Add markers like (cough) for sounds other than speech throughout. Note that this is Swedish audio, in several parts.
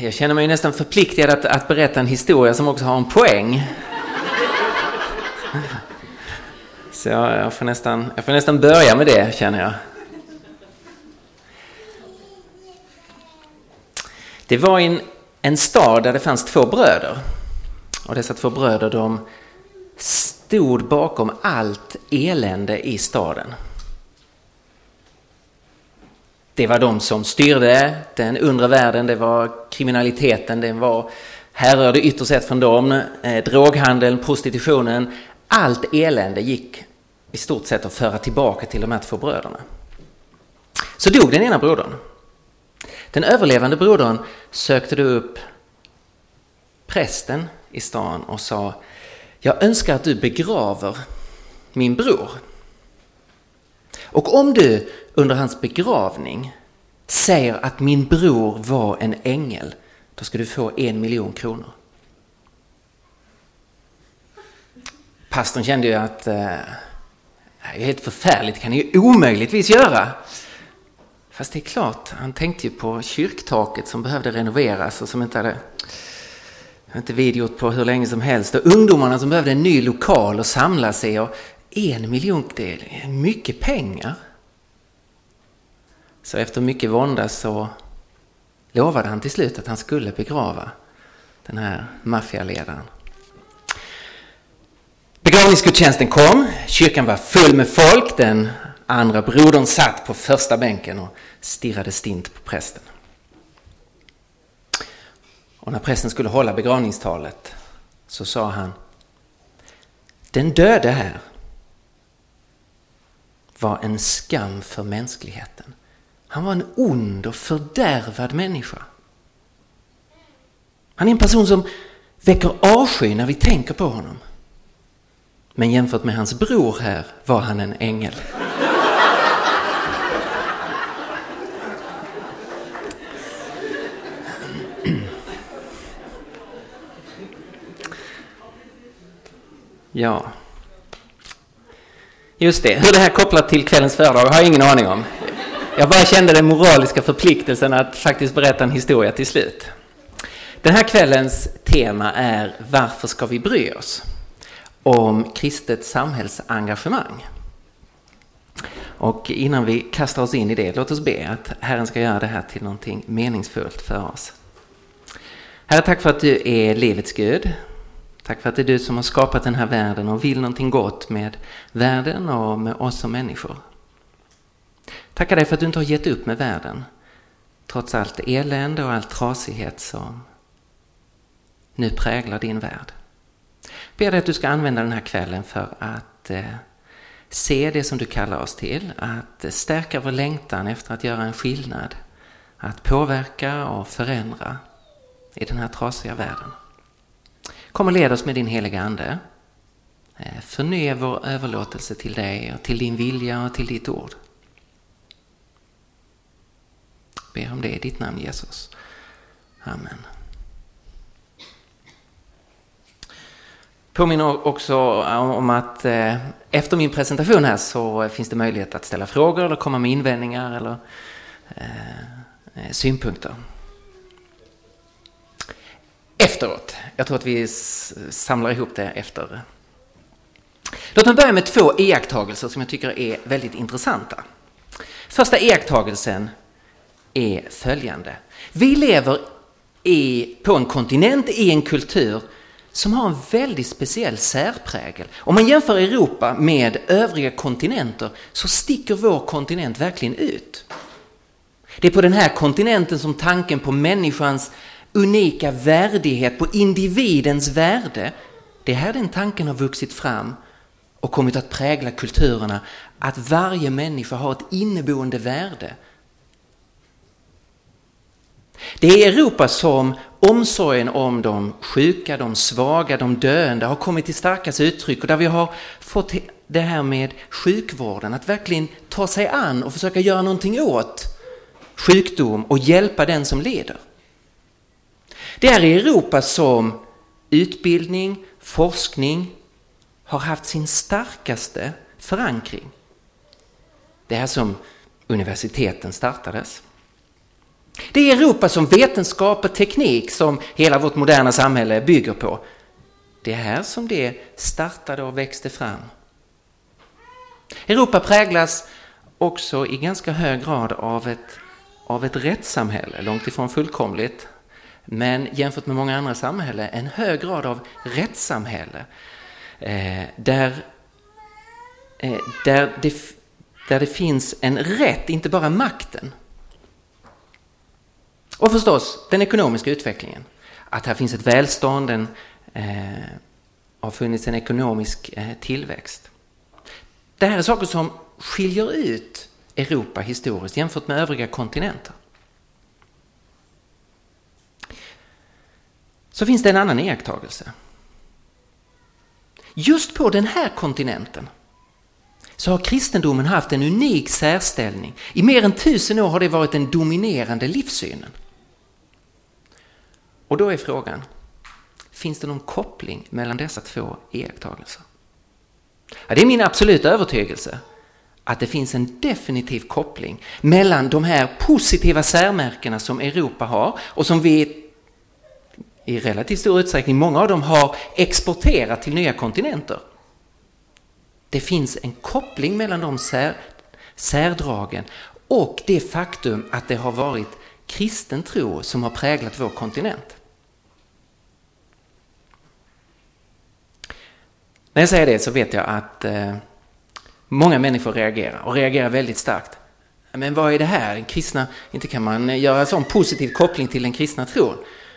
Jag känner mig nästan förpliktigad att, att berätta en historia som också har en poäng. Så jag, jag, får nästan, jag får nästan börja med det, känner jag. Det var en, en stad där det fanns två bröder. Och dessa två bröder de stod bakom allt elände i staden. Det var de som styrde den undre världen, det var kriminaliteten, det var härrörde ytterst sett från dem, eh, droghandeln, prostitutionen. Allt elände gick i stort sett att föra tillbaka till de här två bröderna. Så dog den ena brodern. Den överlevande brodern sökte då upp prästen i stan och sa Jag önskar att du begraver min bror. Och om du under hans begravning säger att min bror var en ängel, då ska du få en miljon kronor. Pastorn kände ju att eh, det är helt förfärligt, det kan ni ju omöjligtvis göra. Fast det är klart, han tänkte ju på kyrktaket som behövde renoveras och som inte hade inte videot på hur länge som helst. Och ungdomarna som behövde en ny lokal att samla sig och en miljon, det är mycket pengar. Så efter mycket vånda så lovade han till slut att han skulle begrava den här maffialedaren. Begravningsgudstjänsten kom, kyrkan var full med folk, den andra brodern satt på första bänken och stirrade stint på prästen. Och när prästen skulle hålla begravningstalet så sa han Den döde här var en skam för mänskligheten. Han var en ond och fördärvad människa. Han är en person som väcker avsky när vi tänker på honom. Men jämfört med hans bror här var han en ängel. Ja. Just det, hur det här kopplar till kvällens föredrag har jag ingen aning om. Jag bara kände den moraliska förpliktelsen att faktiskt berätta en historia till slut. Den här kvällens tema är Varför ska vi bry oss? Om kristet samhällsengagemang. Och innan vi kastar oss in i det, låt oss be att Herren ska göra det här till någonting meningsfullt för oss. Herre, tack för att du är livets Gud. Tack för att det är du som har skapat den här världen och vill någonting gott med världen och med oss som människor. Tackar dig för att du inte har gett upp med världen. Trots allt elände och all trasighet som nu präglar din värld. Ber dig att du ska använda den här kvällen för att eh, se det som du kallar oss till, att stärka vår längtan efter att göra en skillnad, att påverka och förändra i den här trasiga världen. Kom och led oss med din heliga Ande. Eh, Förnya vår överlåtelse till dig och till din vilja och till ditt ord. Ber om det i ditt namn Jesus. Amen. Påminner också om att eh, efter min presentation här så finns det möjlighet att ställa frågor eller komma med invändningar eller eh, synpunkter efteråt. Jag tror att vi samlar ihop det efter. Låt mig börja med två iakttagelser som jag tycker är väldigt intressanta. Första iakttagelsen är följande. Vi lever i, på en kontinent, i en kultur som har en väldigt speciell särprägel. Om man jämför Europa med övriga kontinenter så sticker vår kontinent verkligen ut. Det är på den här kontinenten som tanken på människans unika värdighet, på individens värde. Det är här den tanken har vuxit fram och kommit att prägla kulturerna. Att varje människa har ett inneboende värde. Det är i Europa som omsorgen om de sjuka, de svaga, de döende har kommit till starkast uttryck och där vi har fått det här med sjukvården, att verkligen ta sig an och försöka göra någonting åt sjukdom och hjälpa den som lider. Det är i Europa som utbildning, forskning har haft sin starkaste förankring. Det är här som universiteten startades. Det är Europa som vetenskap och teknik som hela vårt moderna samhälle bygger på. Det är här som det startade och växte fram. Europa präglas också i ganska hög grad av ett, av ett rättssamhälle, långt ifrån fullkomligt, men jämfört med många andra samhällen en hög grad av rättssamhälle. Eh, där, eh, där, det, där det finns en rätt, inte bara makten. Och förstås den ekonomiska utvecklingen. Att här finns ett välstånd, en, eh, har funnits en ekonomisk eh, tillväxt. Det här är saker som skiljer ut Europa historiskt jämfört med övriga kontinenter. Så finns det en annan iakttagelse. Just på den här kontinenten så har kristendomen haft en unik särställning. I mer än tusen år har det varit den dominerande livssynen. Och då är frågan, finns det någon koppling mellan dessa två iakttagelser? Ja, det är min absoluta övertygelse att det finns en definitiv koppling mellan de här positiva särmärkena som Europa har och som vi i relativt stor utsträckning, många av dem har exporterat till nya kontinenter. Det finns en koppling mellan de sär, särdragen och det faktum att det har varit kristen tro som har präglat vår kontinent. När jag säger det så vet jag att eh, många människor reagerar och reagerar väldigt starkt. Men vad är det här? Kristna, inte kan man göra en sån positiv koppling till den kristna tron.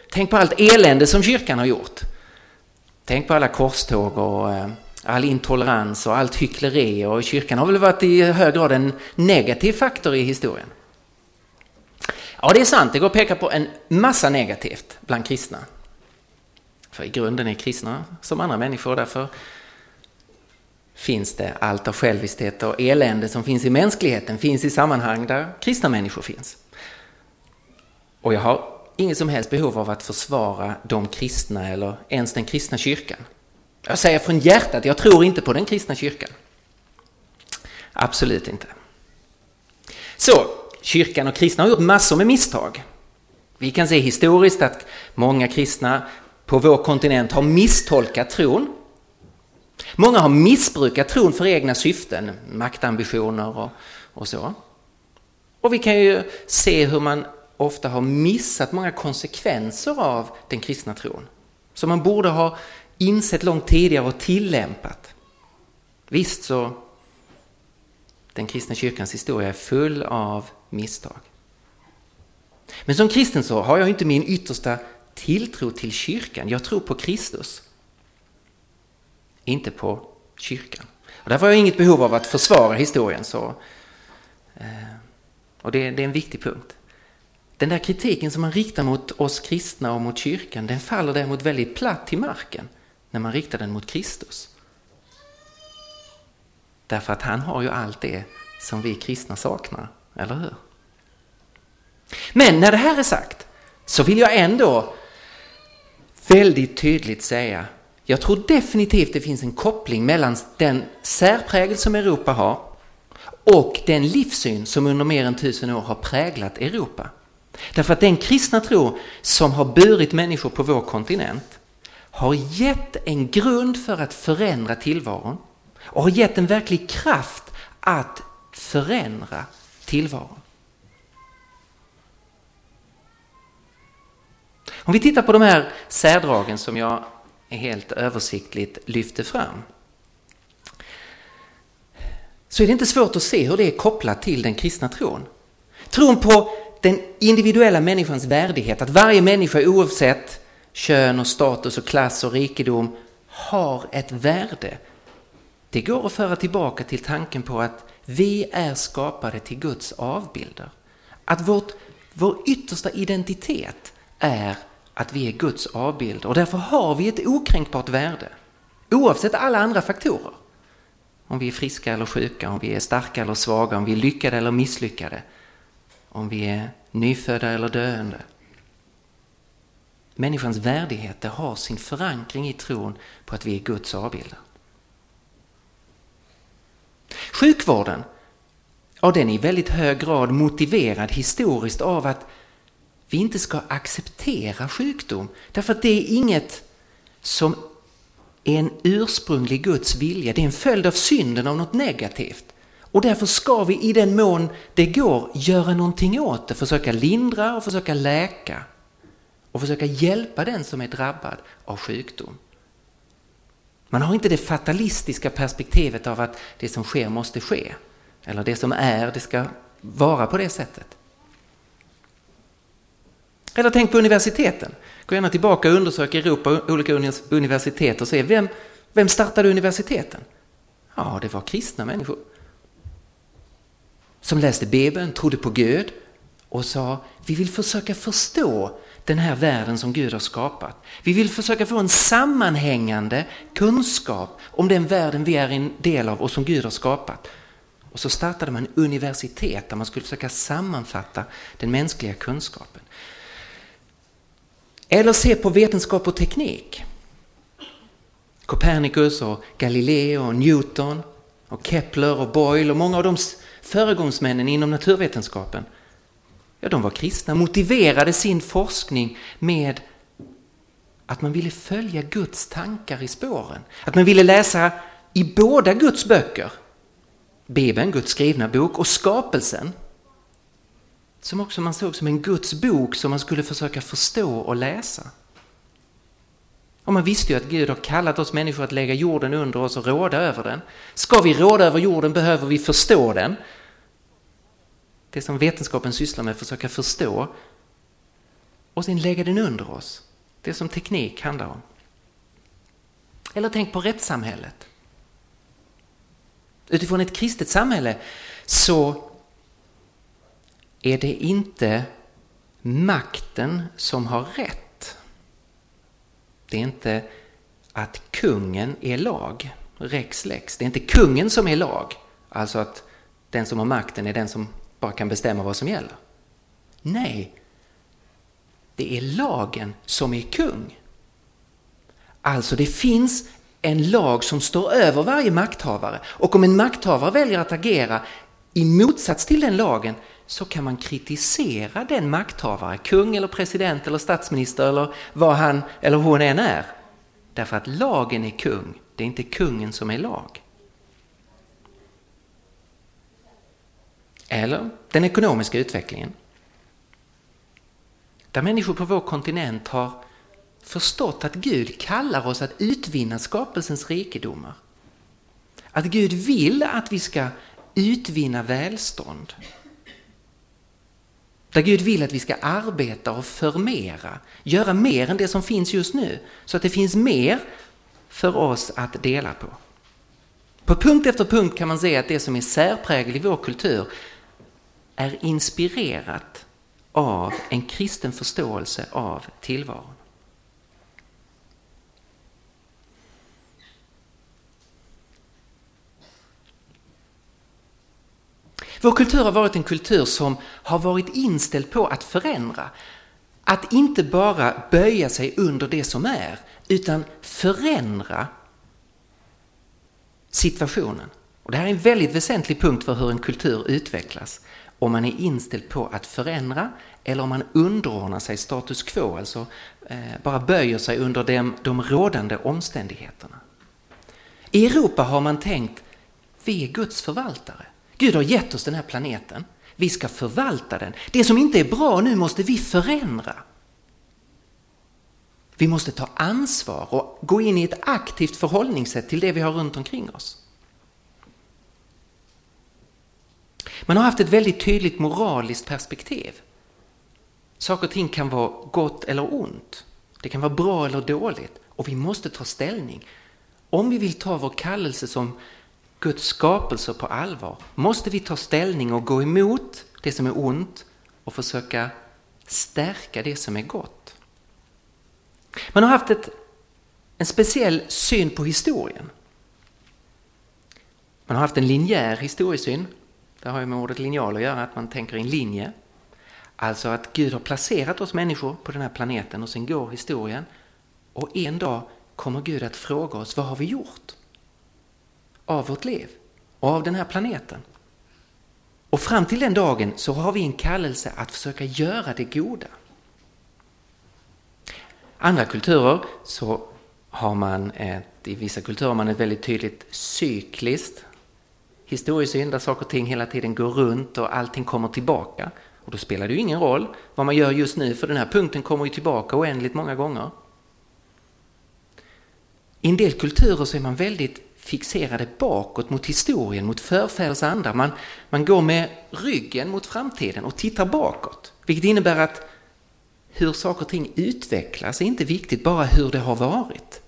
Tänk på allt elände som kyrkan har gjort. Tänk på alla korståg och eh, all intolerans och allt hyckleri och kyrkan har väl varit i hög grad en negativ faktor i historien. Ja, det är sant, det går att peka på en massa negativt bland kristna. För i grunden är kristna som andra människor, därför finns det allt av själviskhet och elände som finns i mänskligheten finns i sammanhang där kristna människor finns. Och jag har inget som helst behov av att försvara de kristna eller ens den kristna kyrkan. Jag säger från hjärtat, jag tror inte på den kristna kyrkan. Absolut inte. Så, kyrkan och kristna har gjort massor med misstag. Vi kan se historiskt att många kristna på vår kontinent har misstolkat tron Många har missbrukat tron för egna syften, maktambitioner och, och så. Och vi kan ju se hur man ofta har missat många konsekvenser av den kristna tron. Som man borde ha insett långt tidigare och tillämpat. Visst så, den kristna kyrkans historia är full av misstag. Men som kristen så har jag inte min yttersta tilltro till kyrkan. Jag tror på Kristus inte på kyrkan. Och därför har jag inget behov av att försvara historien. Så, eh, och det, det är en viktig punkt. Den där kritiken som man riktar mot oss kristna och mot kyrkan, den faller däremot väldigt platt till marken när man riktar den mot Kristus. Därför att han har ju allt det som vi kristna saknar, eller hur? Men när det här är sagt så vill jag ändå väldigt tydligt säga jag tror definitivt det finns en koppling mellan den särprägel som Europa har och den livssyn som under mer än tusen år har präglat Europa. Därför att den kristna tro som har burit människor på vår kontinent har gett en grund för att förändra tillvaron och har gett en verklig kraft att förändra tillvaron. Om vi tittar på de här särdragen som jag helt översiktligt lyfte fram så är det inte svårt att se hur det är kopplat till den kristna tron. Tron på den individuella människans värdighet, att varje människa oavsett kön och status och klass och rikedom har ett värde. Det går att föra tillbaka till tanken på att vi är skapade till Guds avbilder. Att vårt, vår yttersta identitet är att vi är Guds avbilder. och därför har vi ett okränkbart värde oavsett alla andra faktorer. Om vi är friska eller sjuka, om vi är starka eller svaga, om vi är lyckade eller misslyckade, om vi är nyfödda eller döende. Människans värdighet har sin förankring i tron på att vi är Guds avbilder. Sjukvården, ja den är i väldigt hög grad motiverad historiskt av att vi inte ska acceptera sjukdom. Därför att det är inget som är en ursprunglig Guds vilja. Det är en följd av synden, av något negativt. Och därför ska vi i den mån det går göra någonting åt det, försöka lindra och försöka läka och försöka hjälpa den som är drabbad av sjukdom. Man har inte det fatalistiska perspektivet av att det som sker måste ske. Eller det som är, det ska vara på det sättet. Eller tänk på universiteten. Gå gärna tillbaka och undersök Europa, olika universitet och se vem, vem startade universiteten? Ja, det var kristna människor. Som läste Bibeln, trodde på Gud och sa vi vill försöka förstå den här världen som Gud har skapat. Vi vill försöka få en sammanhängande kunskap om den världen vi är en del av och som Gud har skapat. Och så startade man universitet där man skulle försöka sammanfatta den mänskliga kunskapen. Eller se på vetenskap och teknik. Copernicus och Galileo och Newton och Kepler och Boyle och många av de föregångsmännen inom naturvetenskapen Ja, de var kristna, motiverade sin forskning med att man ville följa Guds tankar i spåren. Att man ville läsa i båda Guds böcker, Bibeln, Guds skrivna bok, och skapelsen, som också man såg som en Guds bok som man skulle försöka förstå och läsa. Och man visste ju att Gud har kallat oss människor att lägga jorden under oss och råda över den. Ska vi råda över jorden behöver vi förstå den det som vetenskapen sysslar med, försöka förstå och sen lägga den under oss. Det som teknik handlar om. Eller tänk på rättssamhället. Utifrån ett kristet samhälle så är det inte makten som har rätt. Det är inte att kungen är lag, rex lex. Det är inte kungen som är lag, alltså att den som har makten är den som bara kan bestämma vad som gäller. Nej, det är lagen som är kung. Alltså det finns en lag som står över varje makthavare och om en makthavare väljer att agera i motsats till den lagen så kan man kritisera den makthavare, kung eller president eller statsminister eller vad han eller hon än är. Därför att lagen är kung, det är inte kungen som är lag. Eller den ekonomiska utvecklingen. Där människor på vår kontinent har förstått att Gud kallar oss att utvinna skapelsens rikedomar. Att Gud vill att vi ska utvinna välstånd. Där Gud vill att vi ska arbeta och förmera, göra mer än det som finns just nu, så att det finns mer för oss att dela på. På punkt efter punkt kan man se att det som är särprägel i vår kultur är inspirerat av en kristen förståelse av tillvaron. Vår kultur har varit en kultur som har varit inställd på att förändra. Att inte bara böja sig under det som är, utan förändra situationen. Och det här är en väldigt väsentlig punkt för hur en kultur utvecklas om man är inställd på att förändra eller om man underordnar sig status quo, alltså eh, bara böjer sig under dem, de rådande omständigheterna. I Europa har man tänkt, vi är Guds förvaltare. Gud har gett oss den här planeten. Vi ska förvalta den. Det som inte är bra nu måste vi förändra. Vi måste ta ansvar och gå in i ett aktivt förhållningssätt till det vi har runt omkring oss. Man har haft ett väldigt tydligt moraliskt perspektiv. Saker och ting kan vara gott eller ont. Det kan vara bra eller dåligt och vi måste ta ställning. Om vi vill ta vår kallelse som Guds skapelse på allvar måste vi ta ställning och gå emot det som är ont och försöka stärka det som är gott. Man har haft ett, en speciell syn på historien. Man har haft en linjär historiesyn det har ju med ordet linjal att göra, att man tänker i en linje. Alltså att Gud har placerat oss människor på den här planeten och sen går historien. Och en dag kommer Gud att fråga oss, vad har vi gjort? Av vårt liv och av den här planeten. Och fram till den dagen så har vi en kallelse att försöka göra det goda. andra kulturer så har man ett, i vissa kulturer har man ett väldigt tydligt cykliskt historiesyn där saker och ting hela tiden går runt och allting kommer tillbaka. Och då spelar det ju ingen roll vad man gör just nu för den här punkten kommer ju tillbaka oändligt många gånger. I en del kulturer så är man väldigt fixerade bakåt mot historien, mot förfäders andar. Man, man går med ryggen mot framtiden och tittar bakåt. Vilket innebär att hur saker och ting utvecklas är inte viktigt, bara hur det har varit.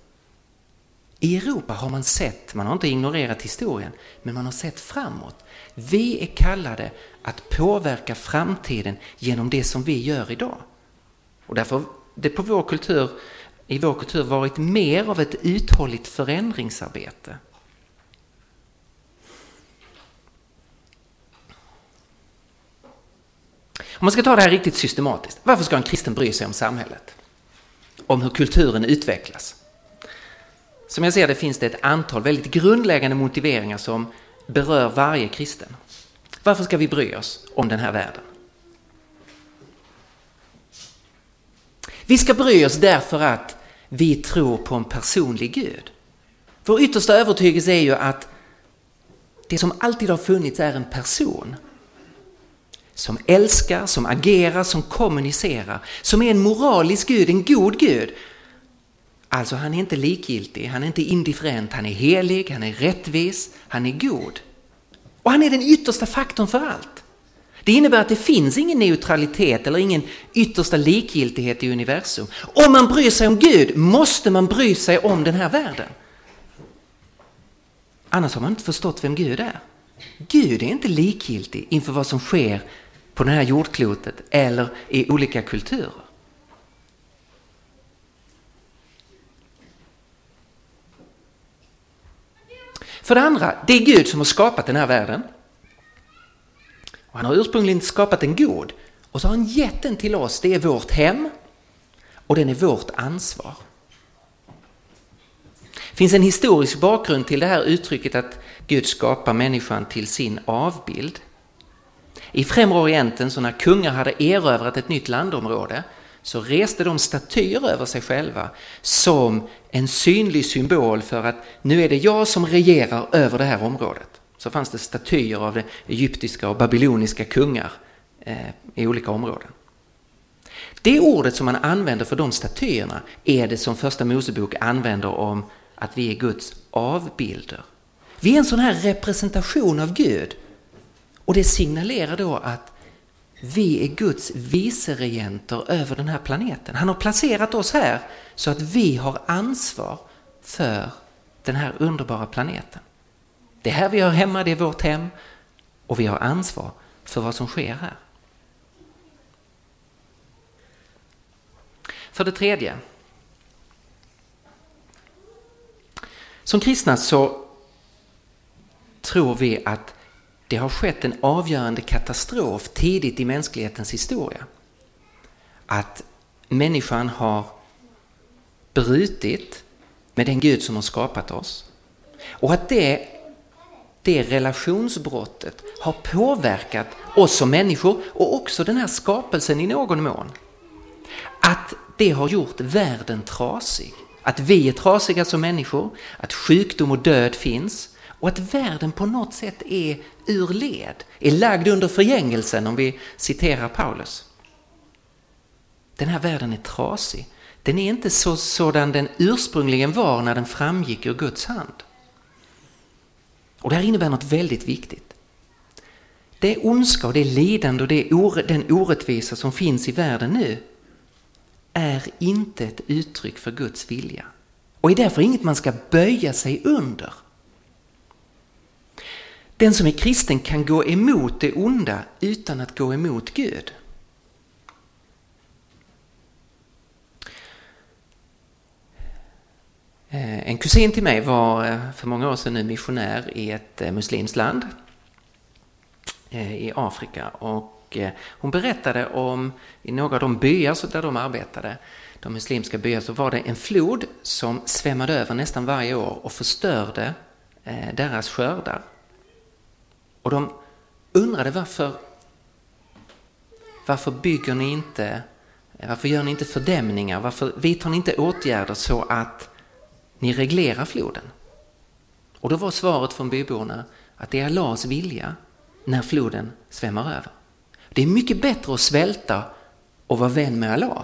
I Europa har man sett, man har inte ignorerat historien, men man har sett framåt. Vi är kallade att påverka framtiden genom det som vi gör idag. Och därför det på vår kultur, i vår kultur varit mer av ett uthålligt förändringsarbete. Om man ska ta det här riktigt systematiskt, varför ska en kristen bry sig om samhället? Om hur kulturen utvecklas? Som jag ser det finns det ett antal väldigt grundläggande motiveringar som berör varje kristen. Varför ska vi bry oss om den här världen? Vi ska bry oss därför att vi tror på en personlig Gud. Vår yttersta övertygelse är ju att det som alltid har funnits är en person som älskar, som agerar, som kommunicerar, som är en moralisk Gud, en god Gud. Alltså han är inte likgiltig, han är inte indifferent, han är helig, han är rättvis, han är god. Och han är den yttersta faktorn för allt. Det innebär att det finns ingen neutralitet eller ingen yttersta likgiltighet i universum. Om man bryr sig om Gud måste man bry sig om den här världen. Annars har man inte förstått vem Gud är. Gud är inte likgiltig inför vad som sker på det här jordklotet eller i olika kulturer. För det andra, det är Gud som har skapat den här världen. Och han har ursprungligen skapat en god och så har han gett den till oss. Det är vårt hem och den är vårt ansvar. Det finns en historisk bakgrund till det här uttrycket att Gud skapar människan till sin avbild. I Främre Orienten, så när kungar hade erövrat ett nytt landområde, så reste de statyer över sig själva som en synlig symbol för att nu är det jag som regerar över det här området. Så fanns det statyer av de egyptiska och babyloniska kungar eh, i olika områden. Det ordet som man använder för de statyerna är det som första Mosebok använder om att vi är Guds avbilder. Vi är en sån här representation av Gud och det signalerar då att vi är Guds viceregenter över den här planeten. Han har placerat oss här så att vi har ansvar för den här underbara planeten. Det är här vi hör hemma, det är vårt hem och vi har ansvar för vad som sker här. För det tredje. Som kristna så tror vi att det har skett en avgörande katastrof tidigt i mänsklighetens historia. Att människan har brutit med den Gud som har skapat oss. Och att det, det relationsbrottet har påverkat oss som människor och också den här skapelsen i någon mån. Att det har gjort världen trasig. Att vi är trasiga som människor, att sjukdom och död finns och att världen på något sätt är ur led, är lagd under förgängelsen om vi citerar Paulus. Den här världen är trasig. Den är inte så sådan den ursprungligen var när den framgick ur Guds hand. Och det här innebär något väldigt viktigt. Det ondska och det lidande och det den orättvisa som finns i världen nu är inte ett uttryck för Guds vilja och är därför inget man ska böja sig under. Den som är kristen kan gå emot det onda utan att gå emot Gud. Eh, en kusin till mig var eh, för många år sedan nu missionär i ett eh, muslimskt land i Afrika och hon berättade om i några av de byar där de arbetade, de muslimska byar, så var det en flod som svämmade över nästan varje år och förstörde deras skördar. Och de undrade varför, varför bygger ni inte Varför gör ni inte fördämningar? Varför vidtar ni inte åtgärder så att ni reglerar floden? Och då var svaret från byborna att det är Allahs vilja när floden svämmar över. Det är mycket bättre att svälta och vara vän med Allah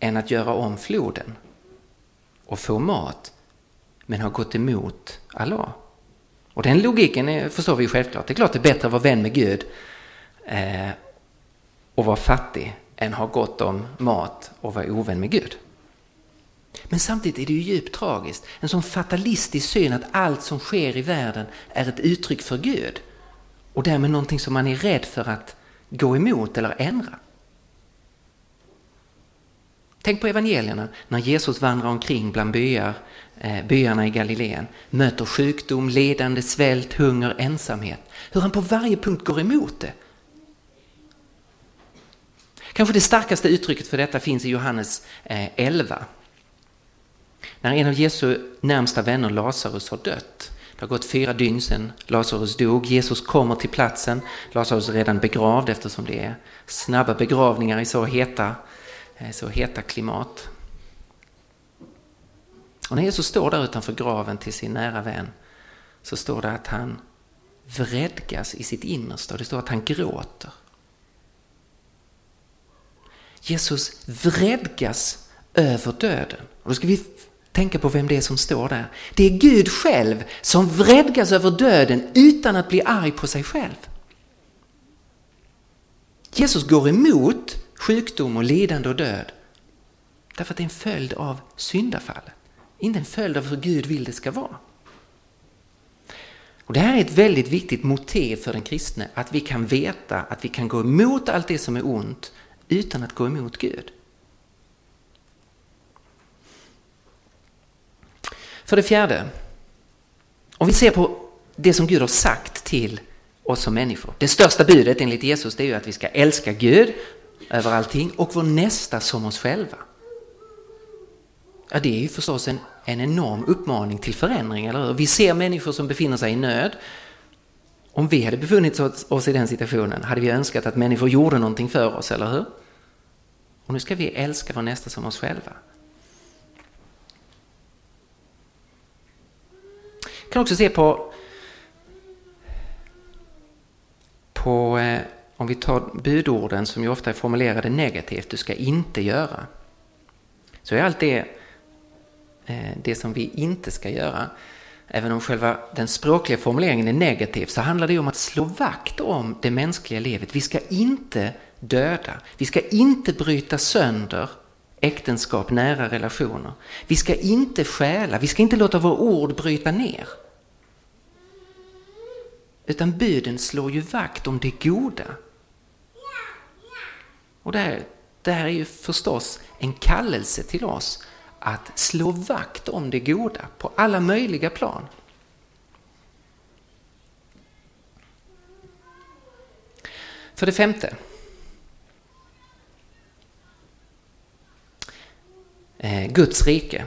än att göra om floden och få mat men ha gått emot Allah. Och den logiken förstår vi självklart. Det är klart det är bättre att vara vän med Gud eh, och vara fattig än ha gott om mat och vara ovän med Gud. Men samtidigt är det ju djupt tragiskt. En sån fatalistisk syn att allt som sker i världen är ett uttryck för Gud och därmed någonting som man är rädd för att gå emot eller ändra. Tänk på evangelierna när Jesus vandrar omkring bland byar, eh, byarna i Galileen, möter sjukdom, ledande, svält, hunger, ensamhet. Hur han på varje punkt går emot det. Kanske det starkaste uttrycket för detta finns i Johannes eh, 11. När en av Jesu närmsta vänner Lazarus har dött. Det har gått fyra dygn sedan Lazarus dog. Jesus kommer till platsen. Lazarus är redan begravd eftersom det är snabba begravningar i så heta, eh, så heta klimat. Och när Jesus står där utanför graven till sin nära vän så står det att han vredgas i sitt innersta. Det står att han gråter. Jesus vredgas över döden. Och då ska vi tänka på vem det är som står där. Det är Gud själv som vredgas över döden utan att bli arg på sig själv. Jesus går emot sjukdom och lidande och död därför att det är en följd av syndafallet. Inte en följd av hur Gud vill det ska vara. Och Det här är ett väldigt viktigt motiv för den kristne, att vi kan veta att vi kan gå emot allt det som är ont utan att gå emot Gud. För det fjärde, om vi ser på det som Gud har sagt till oss som människor. Det största budet enligt Jesus det är ju att vi ska älska Gud över allting och vår nästa som oss själva. Ja, det är ju förstås en, en enorm uppmaning till förändring, eller hur? Vi ser människor som befinner sig i nöd. Om vi hade befunnit oss i den situationen hade vi önskat att människor gjorde någonting för oss, eller hur? Och nu ska vi älska vår nästa som oss själva. Kan också se på, på eh, om vi tar budorden som ju ofta är formulerade negativt, du ska inte göra. Så är allt det, eh, det som vi inte ska göra, även om själva den språkliga formuleringen är negativ, så handlar det om att slå vakt om det mänskliga livet. Vi ska inte döda, vi ska inte bryta sönder äktenskap, nära relationer. Vi ska inte stjäla, vi ska inte låta våra ord bryta ner. Utan buden slår ju vakt om det goda. Och det här, det här är ju förstås en kallelse till oss att slå vakt om det goda på alla möjliga plan. För det femte. Eh, Guds rike.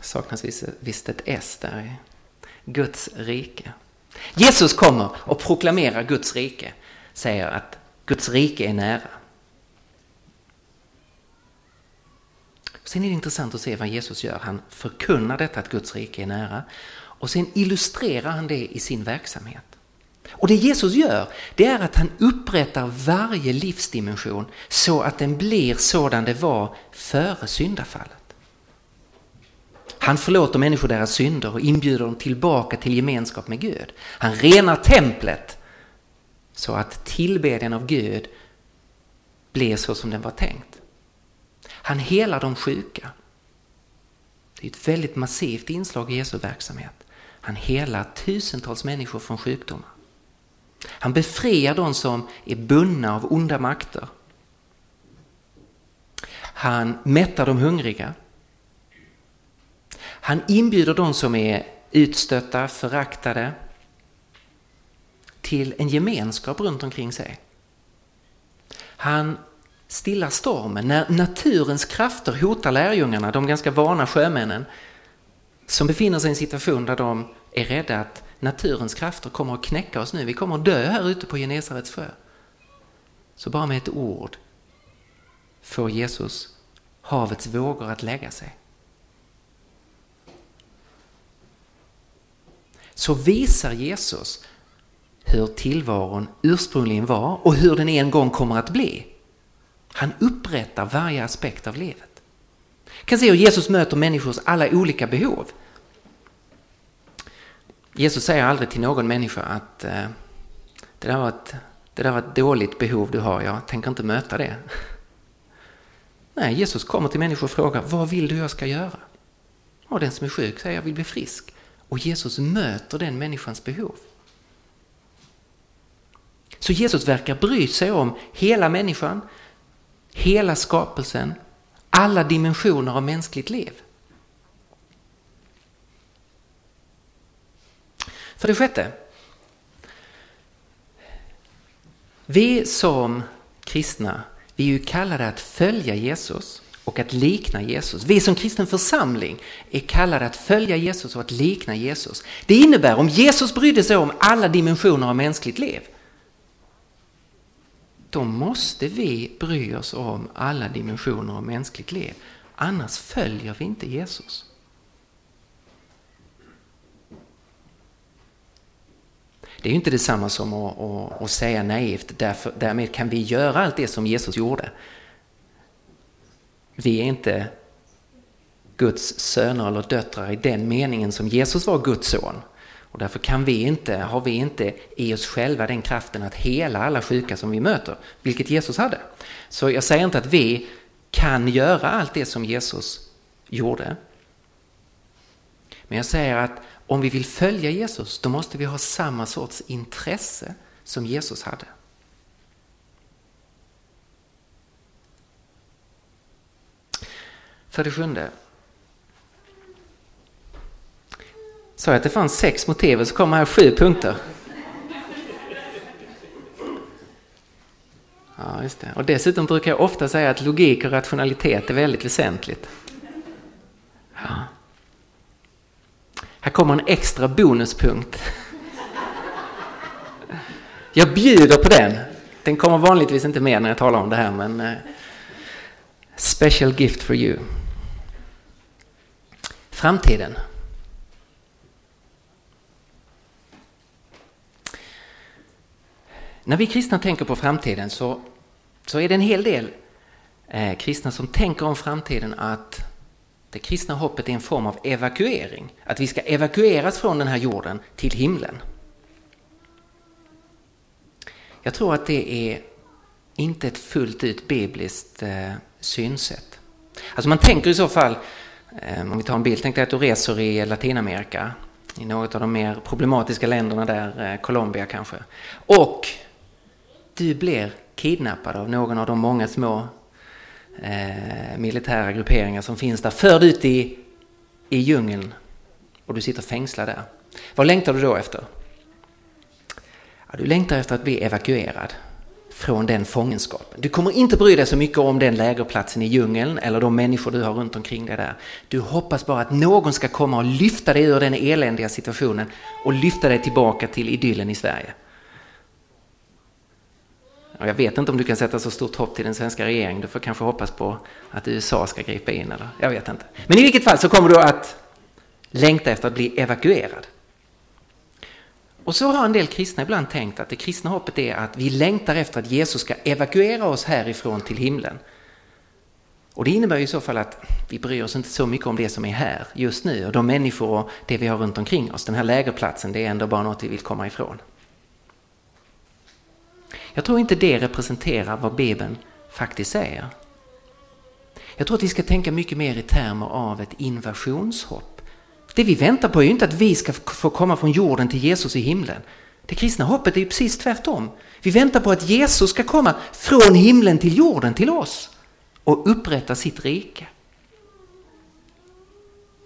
Saknas visst ett S där. Guds rike. Jesus kommer och proklamerar Guds rike, säger att Guds rike är nära. Sen är det intressant att se vad Jesus gör. Han förkunnar detta att Guds rike är nära och sen illustrerar han det i sin verksamhet. Och det Jesus gör, det är att han upprättar varje livsdimension så att den blir sådan det var före syndafallet. Han förlåter människor deras synder och inbjuder dem tillbaka till gemenskap med Gud. Han renar templet så att tillbedjan av Gud blir så som den var tänkt. Han helar de sjuka. Det är ett väldigt massivt inslag i Jesu verksamhet. Han helar tusentals människor från sjukdomar. Han befriar de som är bundna av onda makter. Han mättar de hungriga. Han inbjuder de som är utstötta, föraktade till en gemenskap runt omkring sig. Han stillar stormen när naturens krafter hotar lärjungarna, de ganska vana sjömännen som befinner sig i en situation där de är rädda att naturens krafter kommer att knäcka oss nu. Vi kommer att dö här ute på Genesarets sjö. Så bara med ett ord får Jesus havets vågor att lägga sig. Så visar Jesus hur tillvaron ursprungligen var och hur den en gång kommer att bli. Han upprättar varje aspekt av livet. Jag kan se hur Jesus möter människors alla olika behov. Jesus säger aldrig till någon människa att eh, det, där var ett, det där var ett dåligt behov du har, jag tänker inte möta det. (laughs) Nej, Jesus kommer till människor och frågar vad vill du jag ska göra? Och den som är sjuk säger jag vill bli frisk. Och Jesus möter den människans behov. Så Jesus verkar bry sig om hela människan, hela skapelsen, alla dimensioner av mänskligt liv. För det sjätte. Vi som kristna, vi är ju kallade att följa Jesus och att likna Jesus. Vi som kristen församling är kallade att följa Jesus och att likna Jesus. Det innebär om Jesus brydde sig om alla dimensioner av mänskligt liv, då måste vi bry oss om alla dimensioner av mänskligt liv. Annars följer vi inte Jesus. Det är ju inte detsamma som att, att, att säga naivt, därför, därmed kan vi göra allt det som Jesus gjorde. Vi är inte Guds söner eller döttrar i den meningen som Jesus var Guds son. Och därför kan vi inte, har vi inte i oss själva den kraften att hela alla sjuka som vi möter, vilket Jesus hade. Så jag säger inte att vi kan göra allt det som Jesus gjorde. Men jag säger att om vi vill följa Jesus, då måste vi ha samma sorts intresse som Jesus hade. För det sjunde. Sa jag att det fanns sex motiv och så kommer här sju punkter. Ja, just det. Och dessutom brukar jag ofta säga att logik och rationalitet är väldigt väsentligt. Ja. Här kommer en extra bonuspunkt. Jag bjuder på den. Den kommer vanligtvis inte med när jag talar om det här men uh, special gift for you. Framtiden. När vi kristna tänker på framtiden så, så är det en hel del eh, kristna som tänker om framtiden att det kristna hoppet är en form av evakuering. Att vi ska evakueras från den här jorden till himlen. Jag tror att det är inte ett fullt ut bibliskt eh, synsätt. Alltså man tänker i så fall, eh, om vi tar en bild, tänk dig att du reser i Latinamerika, i något av de mer problematiska länderna där, eh, Colombia kanske. Och du blir kidnappad av någon av de många små eh, militära grupperingar som finns där, förd ut i, i djungeln och du sitter fängslad där. Vad längtar du då efter? Ja, du längtar efter att bli evakuerad från den fångenskapen. Du kommer inte bry dig så mycket om den lägerplatsen i djungeln eller de människor du har runt omkring dig där. Du hoppas bara att någon ska komma och lyfta dig ur den eländiga situationen och lyfta dig tillbaka till idyllen i Sverige. Och jag vet inte om du kan sätta så stort hopp till den svenska regeringen. Du får kanske hoppas på att USA ska gripa in. Eller? Jag vet inte. Men i vilket fall så kommer du att längta efter att bli evakuerad. Och så har en del kristna ibland tänkt att det kristna hoppet är att vi längtar efter att Jesus ska evakuera oss härifrån till himlen. Och det innebär i så fall att vi bryr oss inte så mycket om det som är här just nu och de människor och det vi har runt omkring oss. Den här lägerplatsen, det är ändå bara något vi vill komma ifrån. Jag tror inte det representerar vad Bibeln faktiskt säger. Jag tror att vi ska tänka mycket mer i termer av ett invasionshopp. Det vi väntar på är ju inte att vi ska få komma från jorden till Jesus i himlen. Det kristna hoppet är ju precis tvärtom. Vi väntar på att Jesus ska komma från himlen till jorden till oss och upprätta sitt rike.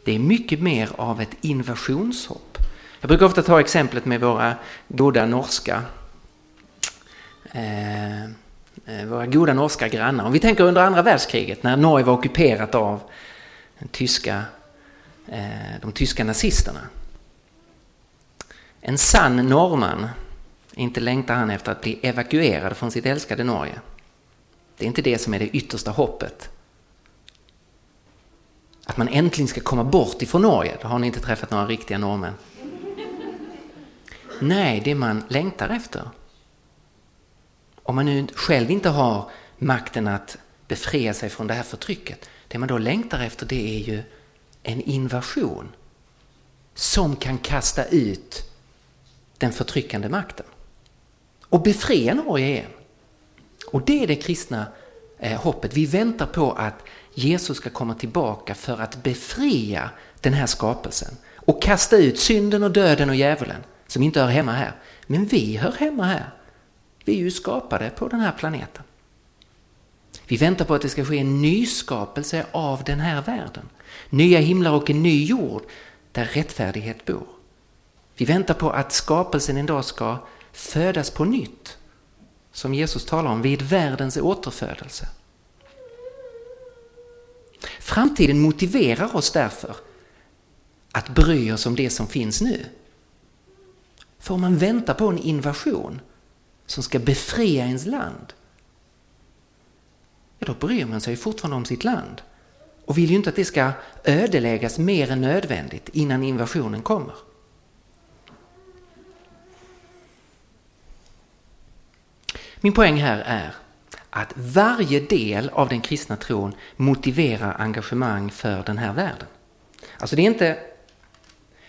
Det är mycket mer av ett invasionshopp. Jag brukar ofta ta exemplet med våra goda norska Eh, eh, våra goda norska grannar. Om vi tänker under andra världskriget när Norge var ockuperat av den tyska, eh, de tyska nazisterna. En sann norrman inte längtar han efter att bli evakuerad från sitt älskade Norge. Det är inte det som är det yttersta hoppet. Att man äntligen ska komma bort ifrån Norge, då har ni inte träffat några riktiga norrmän. Nej, det man längtar efter. Om man nu själv inte har makten att befria sig från det här förtrycket. Det man då längtar efter det är ju en invasion som kan kasta ut den förtryckande makten och befria Norge igen. Och det är det kristna eh, hoppet. Vi väntar på att Jesus ska komma tillbaka för att befria den här skapelsen och kasta ut synden och döden och djävulen som inte hör hemma här. Men vi hör hemma här. Vi är ju skapade på den här planeten. Vi väntar på att det ska ske en nyskapelse av den här världen. Nya himlar och en ny jord där rättfärdighet bor. Vi väntar på att skapelsen en dag ska födas på nytt. Som Jesus talar om vid världens återfödelse. Framtiden motiverar oss därför att bry oss om det som finns nu. För om man väntar på en invasion som ska befria ens land, ja då bryr man sig fortfarande om sitt land och vill ju inte att det ska ödeläggas mer än nödvändigt innan invasionen kommer. Min poäng här är att varje del av den kristna tron motiverar engagemang för den här världen. Alltså det är inte,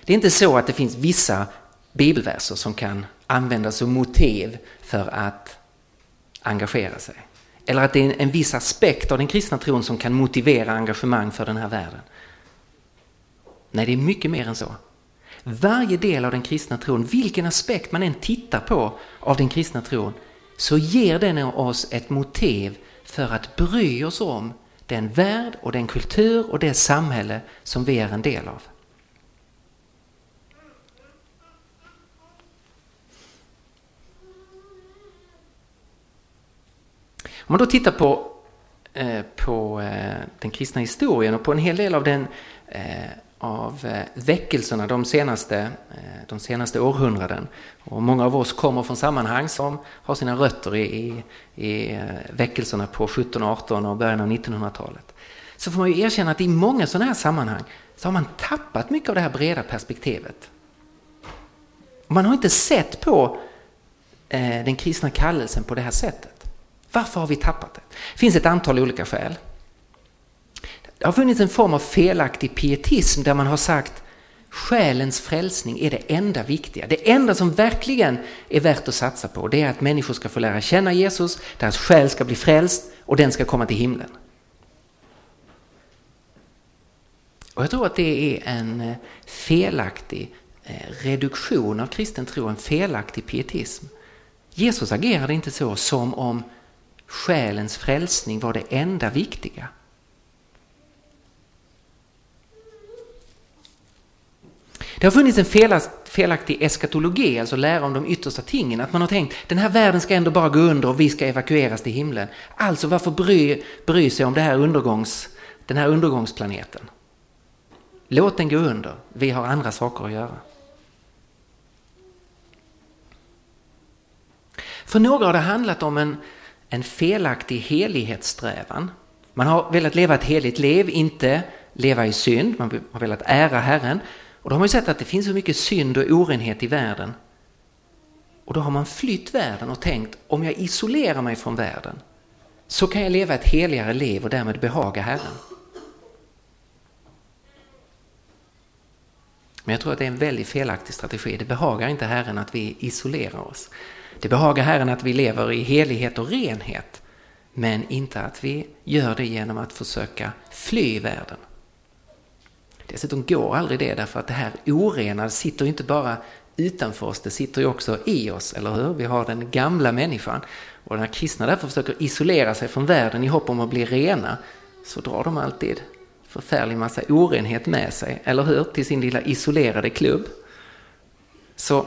det är inte så att det finns vissa bibelverser som kan använder som motiv för att engagera sig. Eller att det är en viss aspekt av den kristna tron som kan motivera engagemang för den här världen. Nej, det är mycket mer än så. Varje del av den kristna tron, vilken aspekt man än tittar på av den kristna tron, så ger den oss ett motiv för att bry oss om den värld och den kultur och det samhälle som vi är en del av. Om man då tittar på, eh, på eh, den kristna historien och på en hel del av den eh, av eh, väckelserna de senaste, eh, de senaste århundraden. Och många av oss kommer från sammanhang som har sina rötter i, i, i eh, väckelserna på 17, 18 och början av 1900-talet. Så får man ju erkänna att i många sådana här sammanhang så har man tappat mycket av det här breda perspektivet. Man har inte sett på den kristna kallelsen på det här sättet. Varför har vi tappat det? Det finns ett antal olika skäl. Det har funnits en form av felaktig pietism där man har sagt själens frälsning är det enda viktiga. Det enda som verkligen är värt att satsa på det är att människor ska få lära känna Jesus, deras själ ska bli frälst och den ska komma till himlen. Och jag tror att det är en eh, felaktig eh, reduktion av kristen tro, en felaktig pietism. Jesus agerade inte så som om själens frälsning var det enda viktiga. Det har funnits en felaktig eskatologi, alltså lära om de yttersta tingen. Att man har tänkt den här världen ska ändå bara gå under och vi ska evakueras till himlen. Alltså varför bry, bry sig om det här undergångs, den här undergångsplaneten? Låt den gå under, vi har andra saker att göra. För några har det handlat om en, en felaktig helighetssträvan. Man har velat leva ett heligt liv, inte leva i synd, man har velat ära Herren och då har man ju sett att det finns så mycket synd och orenhet i världen. Och då har man flytt världen och tänkt om jag isolerar mig från världen så kan jag leva ett heligare liv och därmed behaga Herren. Men jag tror att det är en väldigt felaktig strategi. Det behagar inte Herren att vi isolerar oss. Det behagar Herren att vi lever i helighet och renhet. Men inte att vi gör det genom att försöka fly världen. Dessutom går aldrig det därför att det här orena sitter inte bara utanför oss, det sitter ju också i oss, eller hur? Vi har den gamla människan. Och när kristna därför försöker isolera sig från världen i hopp om att bli rena, så drar de alltid förfärlig massa orenhet med sig, eller hur? Till sin lilla isolerade klubb. Så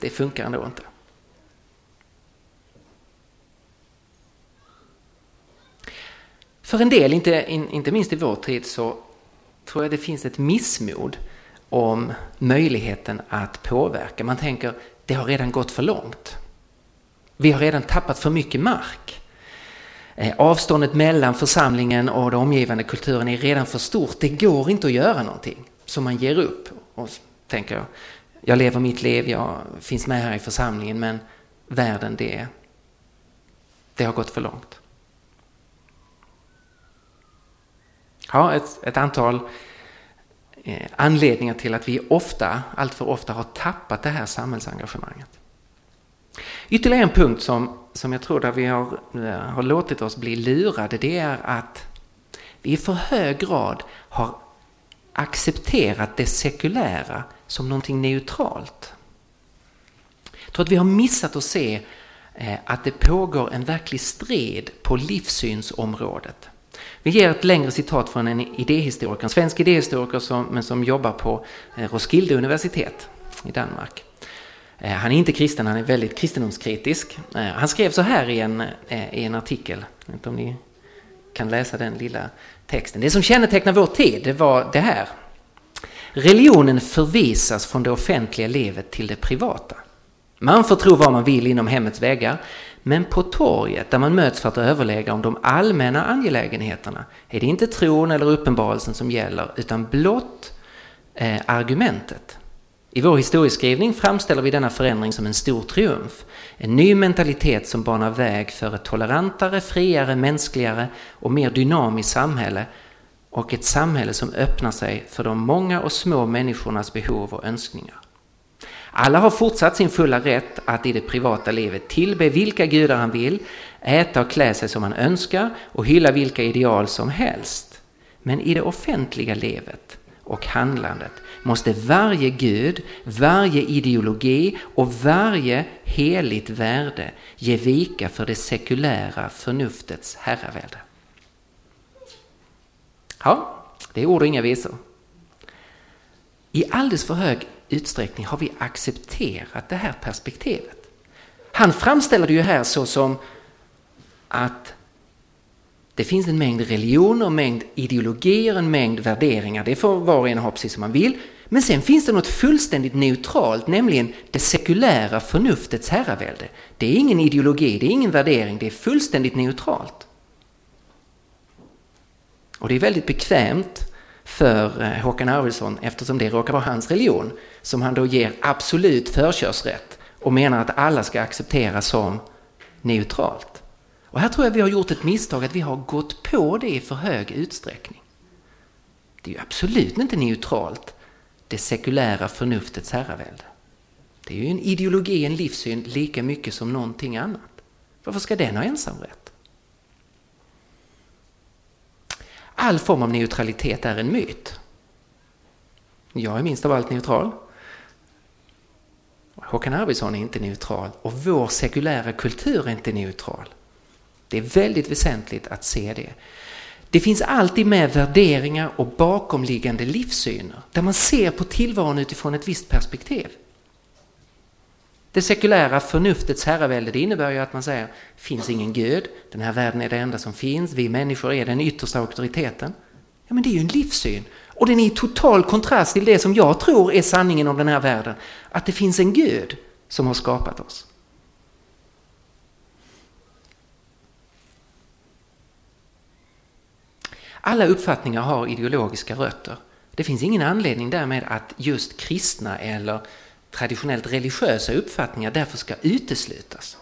det funkar ändå inte. För en del, inte, inte minst i vår tid, så tror jag det finns ett missmod om möjligheten att påverka. Man tänker det har redan gått för långt. Vi har redan tappat för mycket mark. Eh, avståndet mellan församlingen och den omgivande kulturen är redan för stort. Det går inte att göra någonting. Så man ger upp och tänker jag lever mitt liv, jag finns med här i församlingen men världen det, det har gått för långt. Ja, ett, ett antal eh, anledningar till att vi ofta, allt för ofta har tappat det här samhällsengagemanget. Ytterligare en punkt som, som jag tror där vi har, eh, har låtit oss bli lurade det är att vi i för hög grad har accepterat det sekulära som någonting neutralt. Jag tror att vi har missat att se eh, att det pågår en verklig strid på livssynsområdet. Vi ger ett längre citat från en idéhistoriker, en svensk idéhistoriker som, men som jobbar på eh, Roskilde universitet i Danmark. Eh, han är inte kristen, han är väldigt kristendomskritisk. Eh, han skrev så här i en, i en artikel, jag vet inte om ni kan läsa den lilla texten. Det som kännetecknar vår tid, det var det här. Religionen förvisas från det offentliga livet till det privata. Man får tro vad man vill inom hemmets väggar, men på torget där man möts för att överlägga om de allmänna angelägenheterna är det inte tron eller uppenbarelsen som gäller utan blott eh, argumentet. I vår historieskrivning framställer vi denna förändring som en stor triumf. En ny mentalitet som banar väg för ett tolerantare, friare, mänskligare och mer dynamiskt samhälle och ett samhälle som öppnar sig för de många och små människornas behov och önskningar. Alla har fortsatt sin fulla rätt att i det privata livet tillbe vilka gudar han vill, äta och klä sig som han önskar och hylla vilka ideal som helst. Men i det offentliga livet och handlandet måste varje gud, varje ideologi och varje heligt värde ge vika för det sekulära förnuftets herravälde. Ja, det är ord och inga visor. I alldeles för hög utsträckning har vi accepterat det här perspektivet. Han framställer det ju här så som att det finns en mängd religioner, en mängd ideologier, en mängd värderingar. Det får var och en ha precis som man vill. Men sen finns det något fullständigt neutralt, nämligen det sekulära förnuftets herravälde. Det är ingen ideologi, det är ingen värdering, det är fullständigt neutralt. Och det är väldigt bekvämt för eh, Håkan Arvidsson eftersom det råkar vara hans religion som han då ger absolut förkörsrätt och menar att alla ska acceptera som neutralt. Och här tror jag vi har gjort ett misstag att vi har gått på det i för hög utsträckning. Det är ju absolut inte neutralt, det sekulära förnuftets herravälde. Det är ju en ideologi, en livssyn lika mycket som någonting annat. Varför ska den ha ensamrätt? All form av neutralitet är en myt. Jag är minst av allt neutral. Håkan Arvidsson är inte neutral och vår sekulära kultur är inte neutral. Det är väldigt väsentligt att se det. Det finns alltid med värderingar och bakomliggande livssyner där man ser på tillvaron utifrån ett visst perspektiv. Det sekulära förnuftets herravälde det innebär ju att man säger finns ingen gud, den här världen är det enda som finns, vi människor är den yttersta auktoriteten. Ja men det är ju en livssyn och den är i total kontrast till det som jag tror är sanningen om den här världen. Att det finns en gud som har skapat oss. Alla uppfattningar har ideologiska rötter. Det finns ingen anledning därmed att just kristna eller traditionellt religiösa uppfattningar därför ska uteslutas.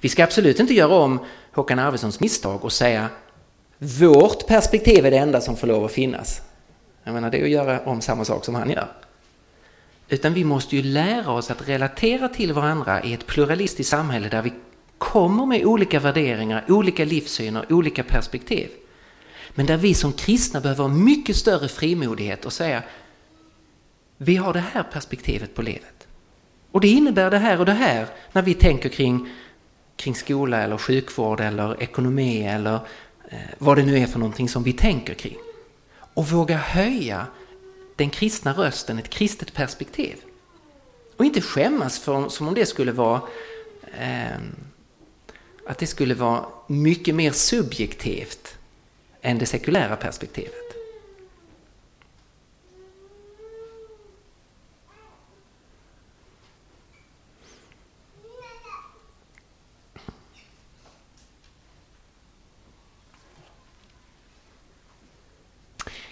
Vi ska absolut inte göra om Håkan Arvidssons misstag och säga vårt perspektiv är det enda som får lov att finnas. Jag menar, det är att göra om samma sak som han gör. Utan vi måste ju lära oss att relatera till varandra i ett pluralistiskt samhälle där vi kommer med olika värderingar, olika livssyner, olika perspektiv. Men där vi som kristna behöver ha mycket större frimodighet och säga vi har det här perspektivet på livet. Och det innebär det här och det här när vi tänker kring, kring skola eller sjukvård eller ekonomi eller eh, vad det nu är för någonting som vi tänker kring. Och våga höja den kristna rösten, ett kristet perspektiv. Och inte skämmas för, som om det skulle vara eh, att det skulle vara mycket mer subjektivt än det sekulära perspektivet.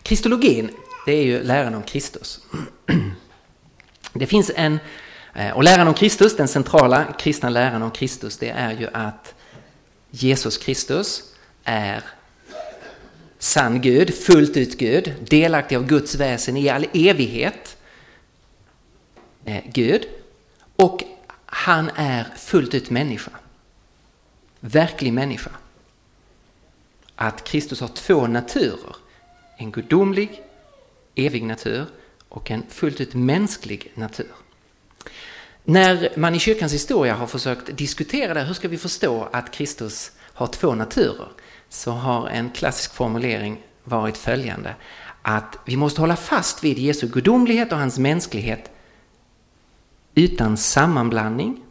Kristologin, det är ju läran om Kristus. (clears throat) Det finns en, eh, och läran om Kristus, den centrala kristna läran om Kristus, det är ju att Jesus Kristus är sann Gud, fullt ut Gud, delaktig av Guds väsen i all evighet. Eh, Gud. Och han är fullt ut människa. Verklig människa. Att Kristus har två naturer. En gudomlig, evig natur och en fullt ut mänsklig natur. När man i kyrkans historia har försökt diskutera det, hur ska vi förstå att Kristus har två naturer? Så har en klassisk formulering varit följande. Att vi måste hålla fast vid Jesu gudomlighet och hans mänsklighet utan sammanblandning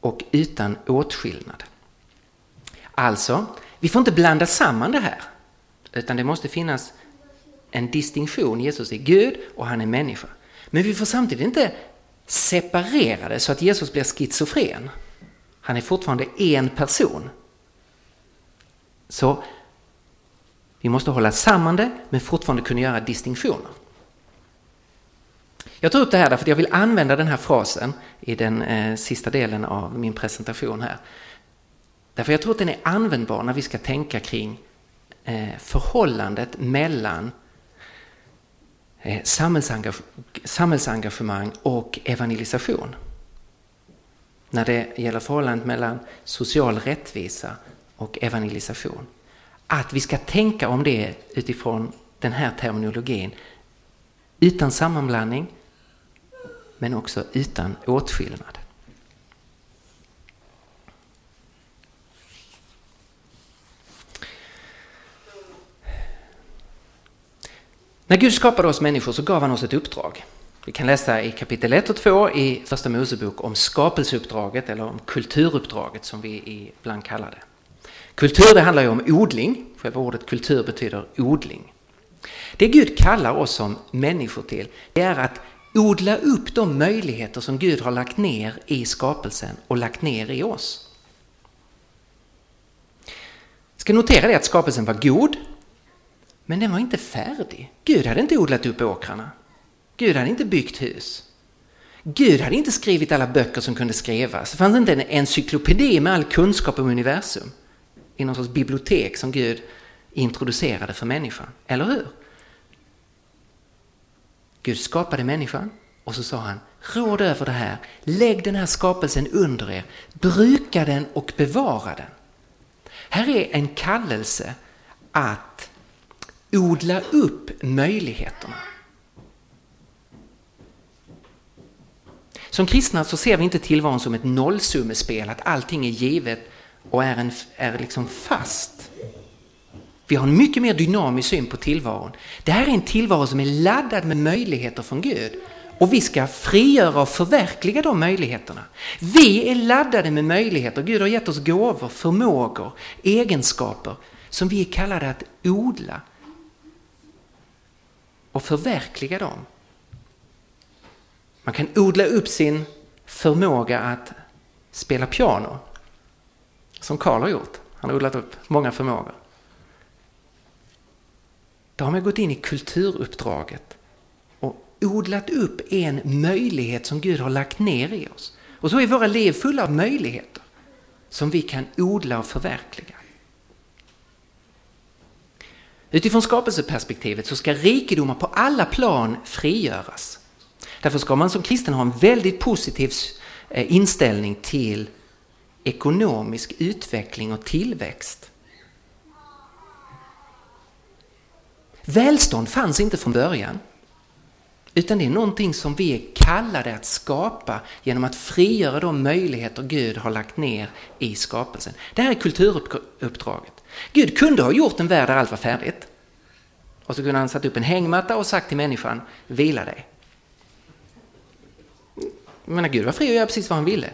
och utan åtskillnad. Alltså, vi får inte blanda samman det här, utan det måste finnas en distinktion. Jesus är Gud och han är människa. Men vi får samtidigt inte separera det så att Jesus blir schizofren. Han är fortfarande en person. Så vi måste hålla samman det men fortfarande kunna göra distinktioner. Jag tar upp det här därför att jag vill använda den här frasen i den eh, sista delen av min presentation här. Därför jag tror att den är användbar när vi ska tänka kring Eh, förhållandet mellan eh, samhällsengagemang och evangelisation. När det gäller förhållandet mellan social rättvisa och evangelisation. Att vi ska tänka om det utifrån den här terminologin utan sammanblandning men också utan åtskillnad. När Gud skapade oss människor så gav han oss ett uppdrag. Vi kan läsa i kapitel 1 och 2 i Första Mosebok om skapelseuppdraget eller om kulturuppdraget som vi ibland kallar det. Kultur det handlar ju om odling, själva ordet kultur betyder odling. Det Gud kallar oss som människor till det är att odla upp de möjligheter som Gud har lagt ner i skapelsen och lagt ner i oss. Jag ska notera det att skapelsen var god, men den var inte färdig. Gud hade inte odlat upp åkrarna. Gud hade inte byggt hus. Gud hade inte skrivit alla böcker som kunde skrivas. Det fanns inte en encyklopedi med all kunskap om universum i någon sorts bibliotek som Gud introducerade för människan. Eller hur? Gud skapade människan och så sa han råd över det här, lägg den här skapelsen under er, bruka den och bevara den. Här är en kallelse att odla upp möjligheterna. Som kristna så ser vi inte tillvaron som ett nollsummespel, att allting är givet och är, en, är liksom fast. Vi har en mycket mer dynamisk syn på tillvaron. Det här är en tillvaro som är laddad med möjligheter från Gud. Och vi ska frigöra och förverkliga de möjligheterna. Vi är laddade med möjligheter. Gud har gett oss gåvor, förmågor, egenskaper som vi är kallade att odla och förverkliga dem. Man kan odla upp sin förmåga att spela piano som Karl har gjort. Han har odlat upp många förmågor. Då har man gått in i kulturuppdraget och odlat upp en möjlighet som Gud har lagt ner i oss. Och så är våra liv fulla av möjligheter som vi kan odla och förverkliga. Utifrån skapelseperspektivet så ska rikedomar på alla plan frigöras. Därför ska man som kristen ha en väldigt positiv eh, inställning till ekonomisk utveckling och tillväxt. Välstånd fanns inte från början. Utan det är någonting som vi är kallade att skapa genom att frigöra de möjligheter Gud har lagt ner i skapelsen. Det här är kulturuppdraget. Gud kunde ha gjort en värld där allt var färdigt. Och så kunde han satt upp en hängmatta och sagt till människan, vila dig. Men Gud var fri att göra precis vad han ville.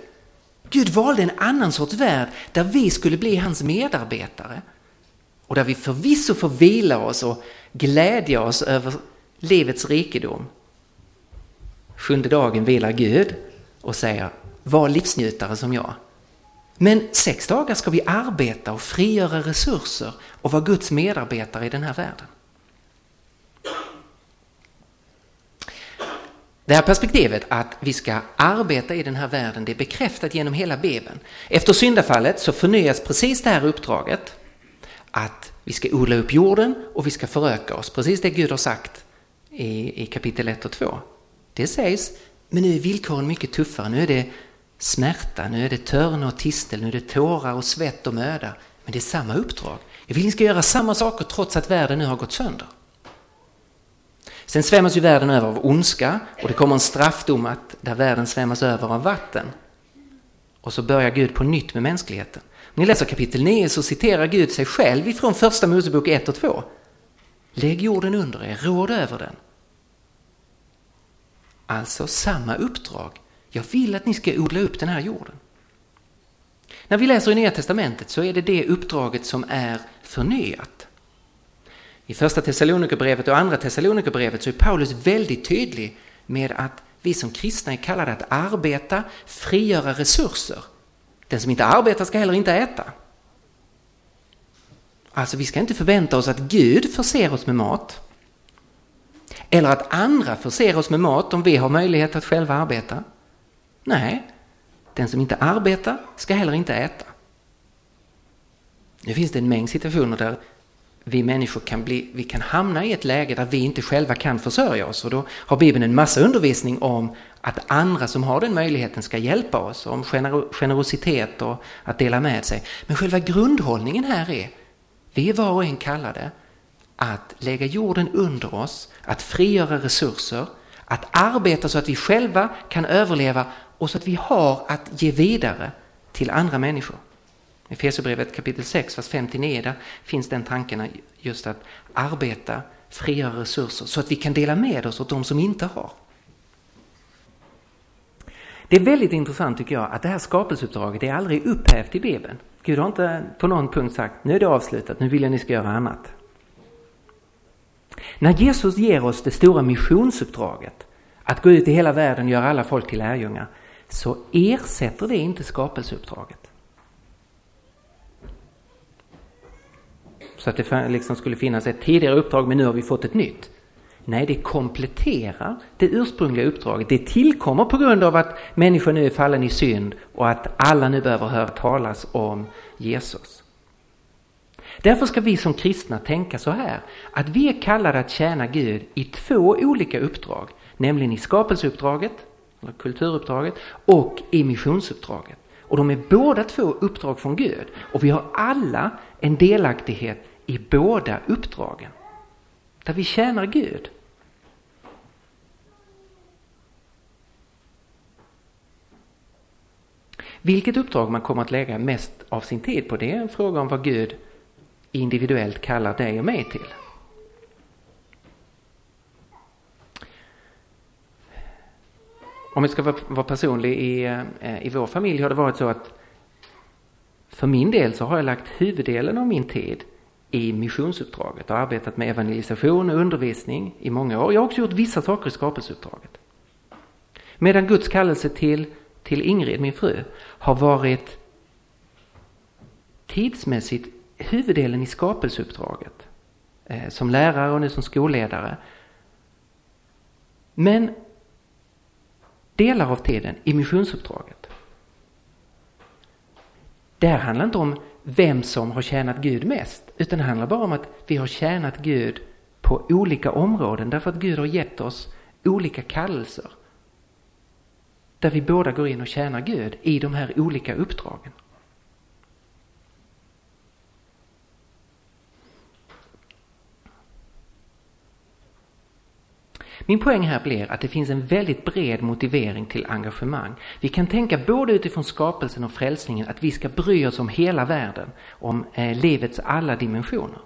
Gud valde en annan sorts värld där vi skulle bli hans medarbetare. Och där vi förvisso får vila oss och glädja oss över livets rikedom. Sjunde dagen vilar Gud och säger var livsnjutare som jag. Men sex dagar ska vi arbeta och frigöra resurser och vara Guds medarbetare i den här världen. Det här perspektivet att vi ska arbeta i den här världen det är bekräftat genom hela Bibeln. Efter syndafallet så förnyas precis det här uppdraget att vi ska odla upp jorden och vi ska föröka oss. Precis det Gud har sagt i, i kapitel 1 och 2. Det sägs, men nu är villkoren mycket tuffare. Nu är det smärta, nu är det törn och tistel, nu är det tårar och svett och möda. Men det är samma uppdrag. Jag vill ni ska göra samma saker trots att världen nu har gått sönder. Sen svämmas ju världen över av ondska och det kommer en straffdom att där världen svämmas över av vatten. Och så börjar Gud på nytt med mänskligheten. Om ni läser kapitel 9 så citerar Gud sig själv ifrån första Mosebok 1 och 2. Lägg jorden under er, råd över den. Alltså samma uppdrag. Jag vill att ni ska odla upp den här jorden. När vi läser i Nya Testamentet så är det det uppdraget som är förnyat. I första Thessalonikerbrevet och andra Thessalonikerbrevet så är Paulus väldigt tydlig med att vi som kristna är kallade att arbeta, frigöra resurser. Den som inte arbetar ska heller inte äta. Alltså vi ska inte förvänta oss att Gud förser oss med mat. Eller att andra förser oss med mat om vi har möjlighet att själva arbeta. Nej, den som inte arbetar ska heller inte äta. Nu finns det en mängd situationer där vi människor kan, bli, vi kan hamna i ett läge där vi inte själva kan försörja oss och då har Bibeln en massa undervisning om att andra som har den möjligheten ska hjälpa oss, om generositet och att dela med sig. Men själva grundhållningen här är, vi är var och en kallade att lägga jorden under oss, att frigöra resurser, att arbeta så att vi själva kan överleva och så att vi har att ge vidare till andra människor. I Efesierbrevet kapitel 6, vers 59, där finns den tanken just att arbeta, frigöra resurser så att vi kan dela med oss åt de som inte har. Det är väldigt intressant tycker jag att det här skapelseuppdraget är aldrig upphävt i Bibeln. Gud har inte på någon punkt sagt nu är det avslutat, nu vill jag ni ska göra annat. När Jesus ger oss det stora missionsuppdraget att gå ut i hela världen och göra alla folk till lärjungar så ersätter det inte skapelseuppdraget. Så att det liksom skulle finnas ett tidigare uppdrag men nu har vi fått ett nytt. Nej, det kompletterar det ursprungliga uppdraget. Det tillkommer på grund av att människan nu är fallen i synd och att alla nu behöver höra talas om Jesus. Därför ska vi som kristna tänka så här, att vi är kallade att tjäna Gud i två olika uppdrag, nämligen i skapelseuppdraget, eller kulturuppdraget, och i missionsuppdraget. Och de är båda två uppdrag från Gud och vi har alla en delaktighet i båda uppdragen. Där vi tjänar Gud. Vilket uppdrag man kommer att lägga mest av sin tid på det är en fråga om vad Gud individuellt kallar dig och mig till. Om jag ska vara personlig i, eh, i vår familj har det varit så att för min del så har jag lagt huvuddelen av min tid i missionsuppdraget och arbetat med evangelisation och undervisning i många år. Jag har också gjort vissa saker i skapelseuppdraget. Medan Guds kallelse till, till Ingrid, min fru, har varit tidsmässigt huvuddelen i skapelseuppdraget. Eh, som lärare och nu som skolledare. Men delar av tiden i missionsuppdraget. Det här handlar inte om vem som har tjänat Gud mest, utan det handlar bara om att vi har tjänat Gud på olika områden därför att Gud har gett oss olika kallelser. Där vi båda går in och tjänar Gud i de här olika uppdragen. Min poäng här blir att det finns en väldigt bred motivering till engagemang. Vi kan tänka både utifrån skapelsen och frälsningen att vi ska bry oss om hela världen, om eh, livets alla dimensioner.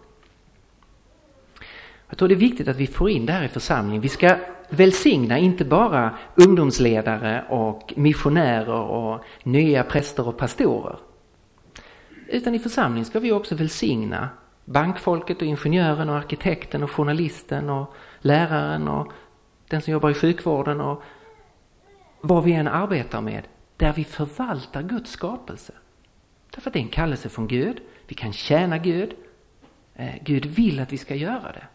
Jag tror det är viktigt att vi får in det här i församlingen. Vi ska välsigna inte bara ungdomsledare och missionärer och nya präster och pastorer. Utan i församlingen ska vi också välsigna bankfolket och ingenjören och arkitekten och journalisten och läraren och den som jobbar i sjukvården och vad vi än arbetar med, där vi förvaltar Guds skapelse. Därför att det är en kallelse från Gud, vi kan tjäna Gud, eh, Gud vill att vi ska göra det.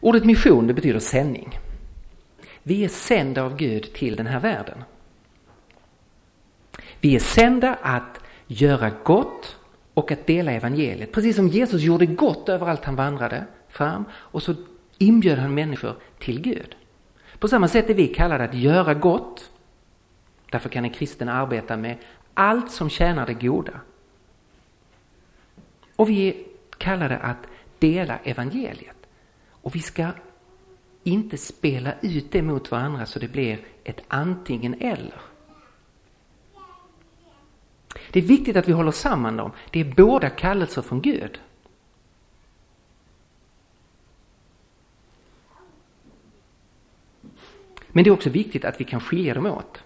Ordet mission det betyder sändning. Vi är sända av Gud till den här världen. Vi är sända att göra gott och att dela evangeliet. Precis som Jesus gjorde gott överallt han vandrade fram och så inbjöd han människor till Gud. På samma sätt är vi kallade att göra gott. Därför kan en kristen arbeta med allt som tjänar det goda. Och vi är kallade att dela evangeliet. Och vi ska inte spela ut det mot varandra så det blir ett antingen eller. Det är viktigt att vi håller samman dem. Det är båda kallelser från Gud. Men det är också viktigt att vi kan skilja dem åt.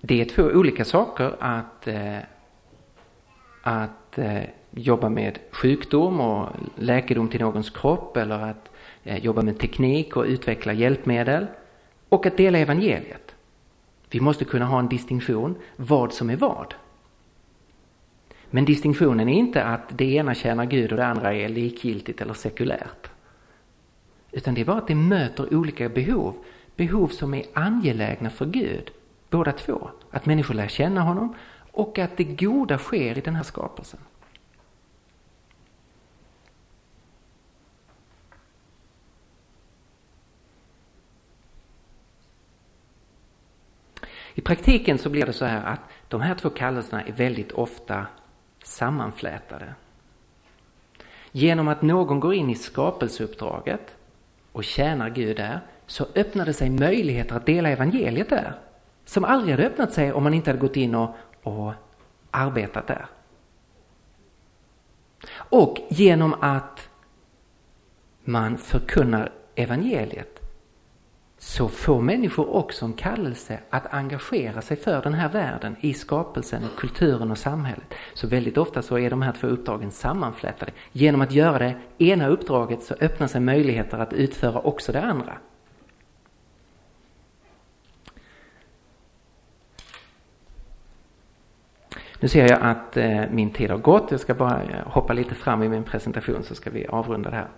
Det är två olika saker att, eh, att eh, jobba med sjukdom och läkedom till någons kropp eller att eh, jobba med teknik och utveckla hjälpmedel och att dela evangeliet. Vi måste kunna ha en distinktion vad som är vad. Men distinktionen är inte att det ena tjänar Gud och det andra är likgiltigt eller sekulärt. Utan det är bara att det möter olika behov. Behov som är angelägna för Gud, båda två. Att människor lär känna honom och att det goda sker i den här skapelsen. I praktiken så blir det så här att de här två kallelserna är väldigt ofta sammanflätade. Genom att någon går in i skapelseuppdraget och tjänar Gud där så öppnar det sig möjligheter att dela evangeliet där. Som aldrig hade öppnat sig om man inte hade gått in och, och arbetat där. Och genom att man förkunnar evangeliet så får människor också en kallelse att engagera sig för den här världen i skapelsen, och kulturen och samhället. Så väldigt ofta så är de här två uppdragen sammanflätade. Genom att göra det ena uppdraget så öppnar sig möjligheter att utföra också det andra. Nu ser jag att eh, min tid har gått. Jag ska bara eh, hoppa lite fram i min presentation så ska vi avrunda det här.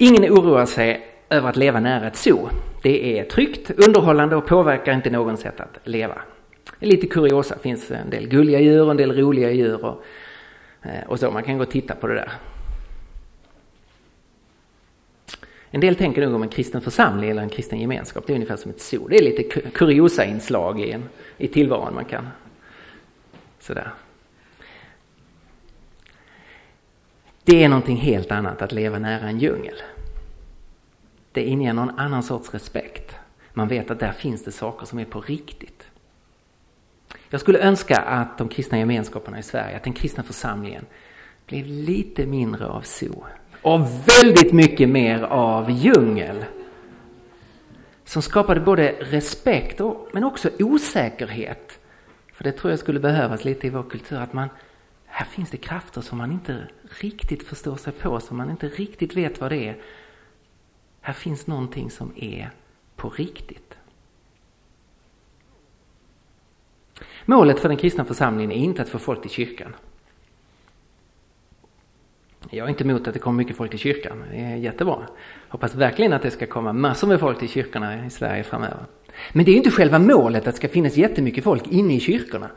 Ingen oroar sig över att leva nära ett zoo. Det är tryggt, underhållande och påverkar inte någon sätt att leva. Lite kuriosa, det finns en del gulliga djur och en del roliga djur och, eh, och så. Man kan gå och titta på det där. En del tänker nog om en kristen församling eller en kristen gemenskap, det är ungefär som ett zoo. Det är lite kuriosa-inslag i, en, i tillvaron man kan sådär. Det är någonting helt annat att leva nära en djungel. Det inger någon annan sorts respekt. Man vet att där finns det saker som är på riktigt. Jag skulle önska att de kristna gemenskaperna i Sverige, att den kristna församlingen blev lite mindre av zoo och väldigt mycket mer av djungel. Som skapade både respekt och, men också osäkerhet. För det tror jag skulle behövas lite i vår kultur, att man här finns det krafter som man inte riktigt förstår sig på, som man inte riktigt vet vad det är. Här finns någonting som är på riktigt. Målet för den kristna församlingen är inte att få folk till kyrkan. Jag är inte emot att det kommer mycket folk till kyrkan, det är jättebra. Hoppas verkligen att det ska komma massor med folk till kyrkorna i Sverige framöver. Men det är inte själva målet att det ska finnas jättemycket folk inne i kyrkorna.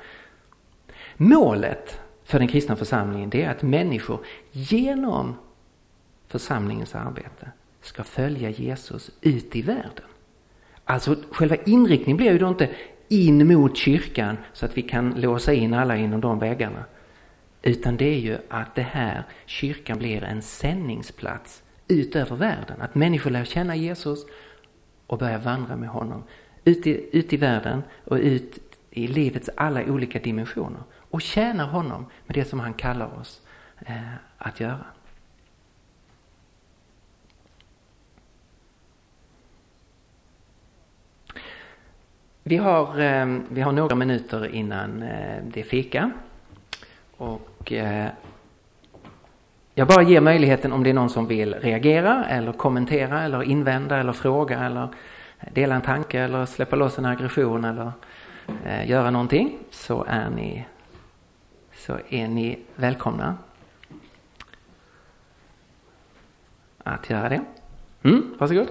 Målet för den kristna församlingen det är att människor genom församlingens arbete ska följa Jesus ut i världen. Alltså själva inriktningen blir ju då inte in mot kyrkan så att vi kan låsa in alla inom de väggarna. Utan det är ju att det här, kyrkan blir en sändningsplats ut över världen. Att människor lär känna Jesus och börjar vandra med honom ut i, ut i världen och ut i livets alla olika dimensioner och tjänar honom med det som han kallar oss eh, att göra. Vi har, eh, vi har några minuter innan eh, det är fika och eh, jag bara ger möjligheten om det är någon som vill reagera eller kommentera eller invända eller fråga eller dela en tanke eller släppa loss en aggression eller eh, göra någonting så är ni, så är ni välkomna att göra det. Mm, varsågod.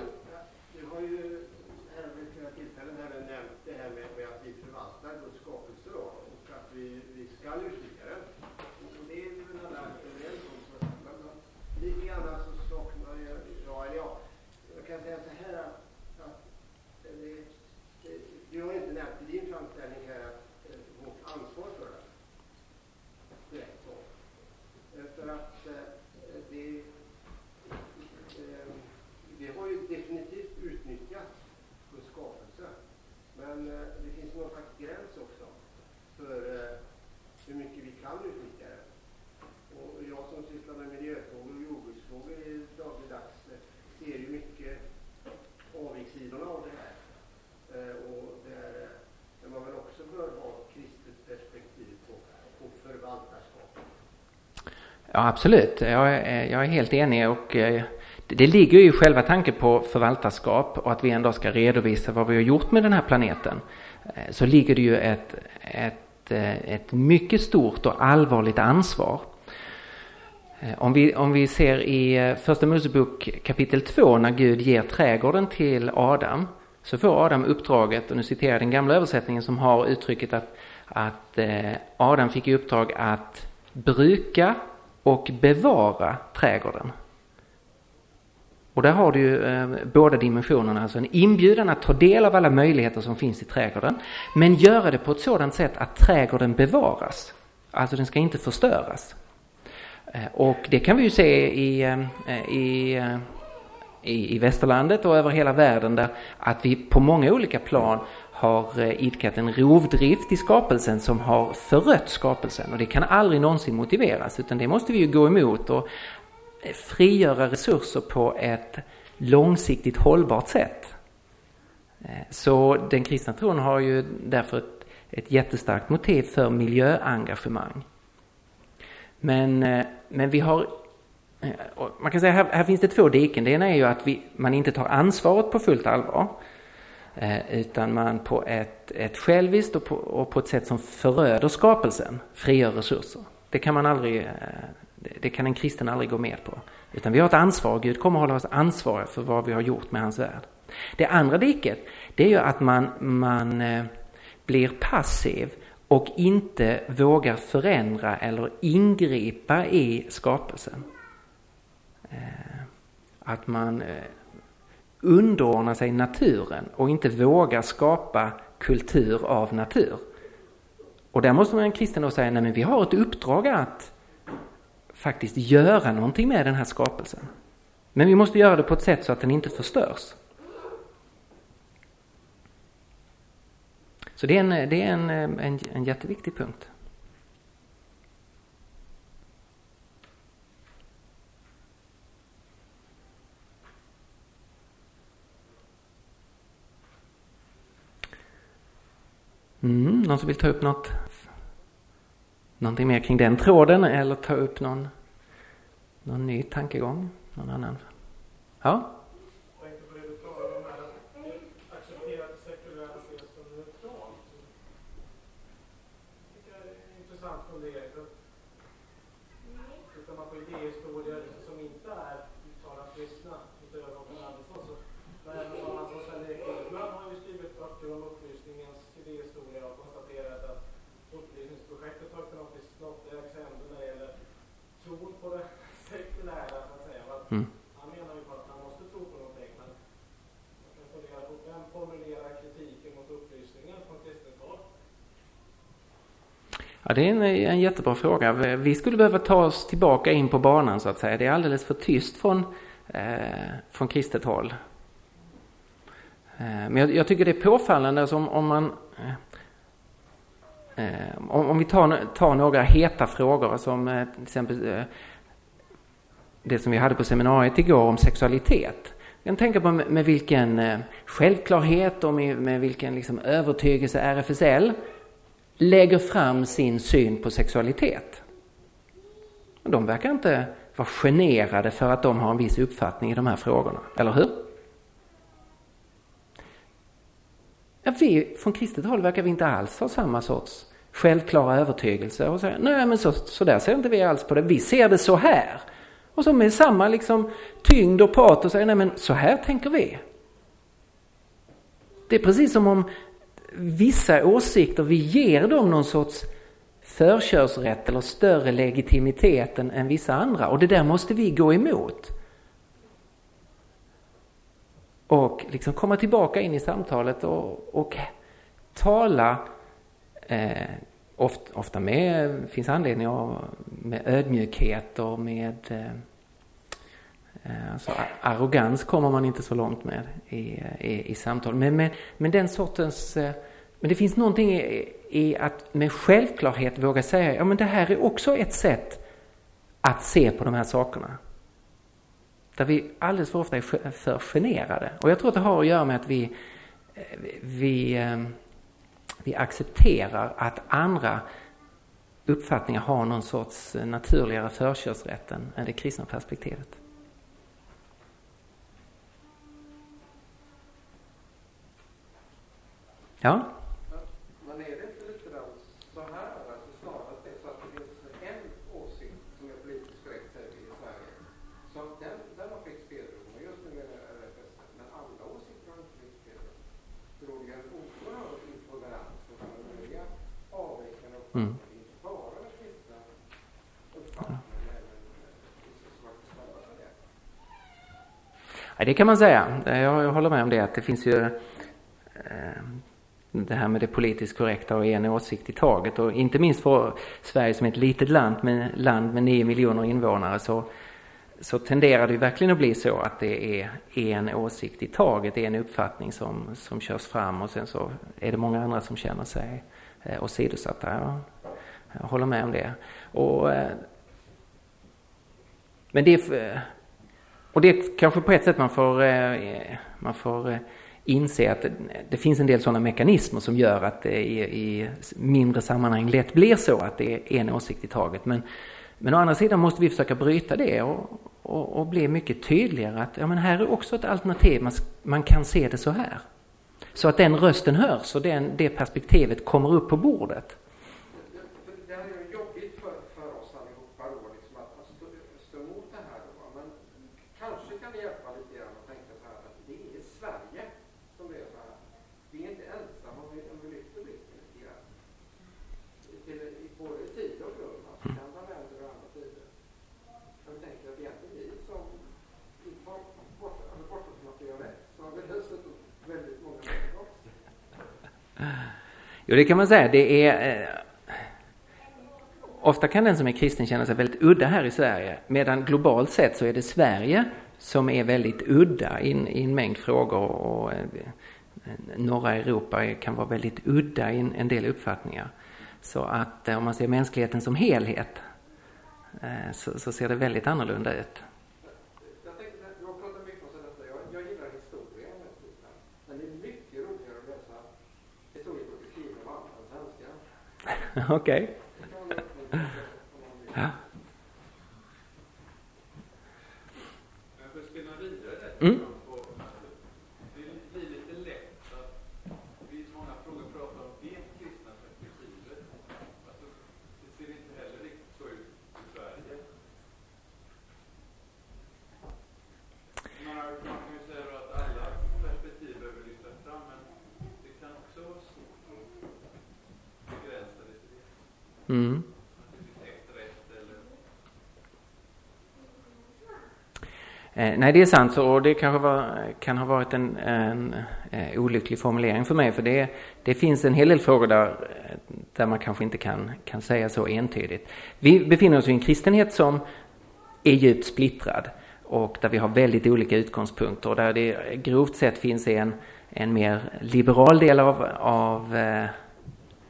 Ja, absolut. Jag är, eh, jag är helt enig och eh, det ligger ju i själva tanken på förvaltarskap och att vi en dag ska redovisa vad vi har gjort med den här planeten. Eh, så ligger det ju ett, ett, ett mycket stort och allvarligt ansvar. Om vi, om vi ser i Första Mosebok kapitel 2 när Gud ger trädgården till Adam så får Adam uppdraget, och nu citerar jag den gamla översättningen som har uttrycket att, att Adam fick i uppdrag att bruka och bevara trädgården. Och där har du ju eh, båda dimensionerna, alltså en inbjudan att ta del av alla möjligheter som finns i trädgården, men göra det på ett sådant sätt att trädgården bevaras. Alltså den ska inte förstöras. Eh, och det kan vi ju se i, eh, i, eh, i, i västerlandet och över hela världen där att vi på många olika plan har eh, idkat en rovdrift i skapelsen som har förött skapelsen och det kan aldrig någonsin motiveras utan det måste vi ju gå emot och eh, frigöra resurser på ett långsiktigt hållbart sätt. Eh, så den kristna tron har ju därför ett, ett jättestarkt motiv för miljöengagemang. Men, men vi har man kan säga här, här finns det två diken. Det ena är ju att vi, man inte tar ansvaret på fullt allvar. Eh, utan man på ett, ett själviskt och på, och på ett sätt som föröder skapelsen frigör resurser. Det kan man aldrig, eh, det kan en kristen aldrig gå med på. Utan vi har ett ansvar, Gud kommer hålla oss ansvariga för vad vi har gjort med hans värld. Det andra diket, det är ju att man, man eh, blir passiv och inte vågar förändra eller ingripa i skapelsen. Eh, att man eh, underordnar sig naturen och inte vågar skapa kultur av natur. Och där måste man en kristen då säga, nej men vi har ett uppdrag att faktiskt göra någonting med den här skapelsen. Men vi måste göra det på ett sätt så att den inte förstörs. Så det är en, det är en, en, en jätteviktig punkt. Mm, någon som vill ta upp något? Någonting mer kring den tråden eller ta upp någon, någon ny tankegång? Någon annan? Ja? Ja, det är en, en jättebra fråga. Vi skulle behöva ta oss tillbaka in på banan så att säga. Det är alldeles för tyst från, eh, från kristet håll. Eh, men jag, jag, tycker det är påfallande alltså som om man eh, eh, om, om, vi tar, tar några heta frågor som eh, till exempel eh, det som vi hade på seminariet igår om sexualitet. Jag kan tänka på med, med vilken eh, självklarhet och med, med vilken liksom övertygelse RFSL lägger fram sin syn på sexualitet. De verkar inte vara generade för att de har en viss uppfattning i de här frågorna, eller hur? Ja, vi från kristet håll verkar vi inte alls ha samma sorts självklara övertygelse och säga nej men så, så där ser inte vi alls på det, vi ser det så här. Och så med samma liksom tyngd och patos säger nej men så här tänker vi. Det är precis som om vissa åsikter, vi ger dem någon sorts förkörsrätt eller större legitimitet än, än vissa andra och det där måste vi gå emot. Och liksom komma tillbaka in i samtalet och, och tala eh, ofta, ofta med, finns anledning av, med ödmjukhet och med eh, eh, Alltså, arrogans kommer man inte så långt med i, i, i samtal. Men, men, men den sortens... Eh, men det finns någonting i, i att med självklarhet våga säga ja men det här är också ett sätt att se på de här sakerna. Där vi alldeles för ofta är för generade. Och jag tror att det har att göra med att vi, vi, ehm, vi accepterar att andra uppfattningar har någon sorts naturligare förkörsrätt än det kristna perspektivet. Ja? Mm. Ja, det kan man säga. Jag håller med om det att det finns ju eh, det här med det politiskt korrekta och en åsikt i taget och inte minst för Sverige som är ett litet land med, land med 9 miljoner invånare så, så tenderar det verkligen att bli så att det är en åsikt i taget, en uppfattning som, som körs fram och sen så är det många andra som känner sig eh, åsidosatta. Ja, jag håller med om det. Och, eh, men det är, eh, och det är kanske på ett sätt man får, eh, man får eh, inse att det, det finns en del sådana mekanismer som gör att det i, i mindre sammanhang lätt blir så att det är en åsikt i taget. Men, men å andra sidan måste vi försöka bryta det och, och, och bli mycket tydligare att ja, men här är också ett alternativ, man, man kan se det så här. Så att den rösten hörs och den, det perspektivet kommer upp på bordet. Jo, det kan man säga. Det är... Eh, ofta kan den som är kristen känna sig väldigt udda här i Sverige, medan globalt sett så är det Sverige som är väldigt udda i, i en mängd frågor och eh, norra Europa kan vara väldigt udda i en, en del uppfattningar. Så att eh, om man ser mänskligheten som helhet eh, så, så ser det väldigt annorlunda ut. (laughs) Okej. ja. Mm. Mm. Eh, nej, det är sant och det kanske var, kan ha varit en, en, en eh, olycklig formulering för mig för det, det finns en hel del frågor där, eh, där man kanske inte kan, kan säga så entydigt. Vi befinner oss i en kristenhet som är djupt splittrad och där vi har väldigt olika utgångspunkter och där det grovt sett finns en, en mer liberal del av, av Eh,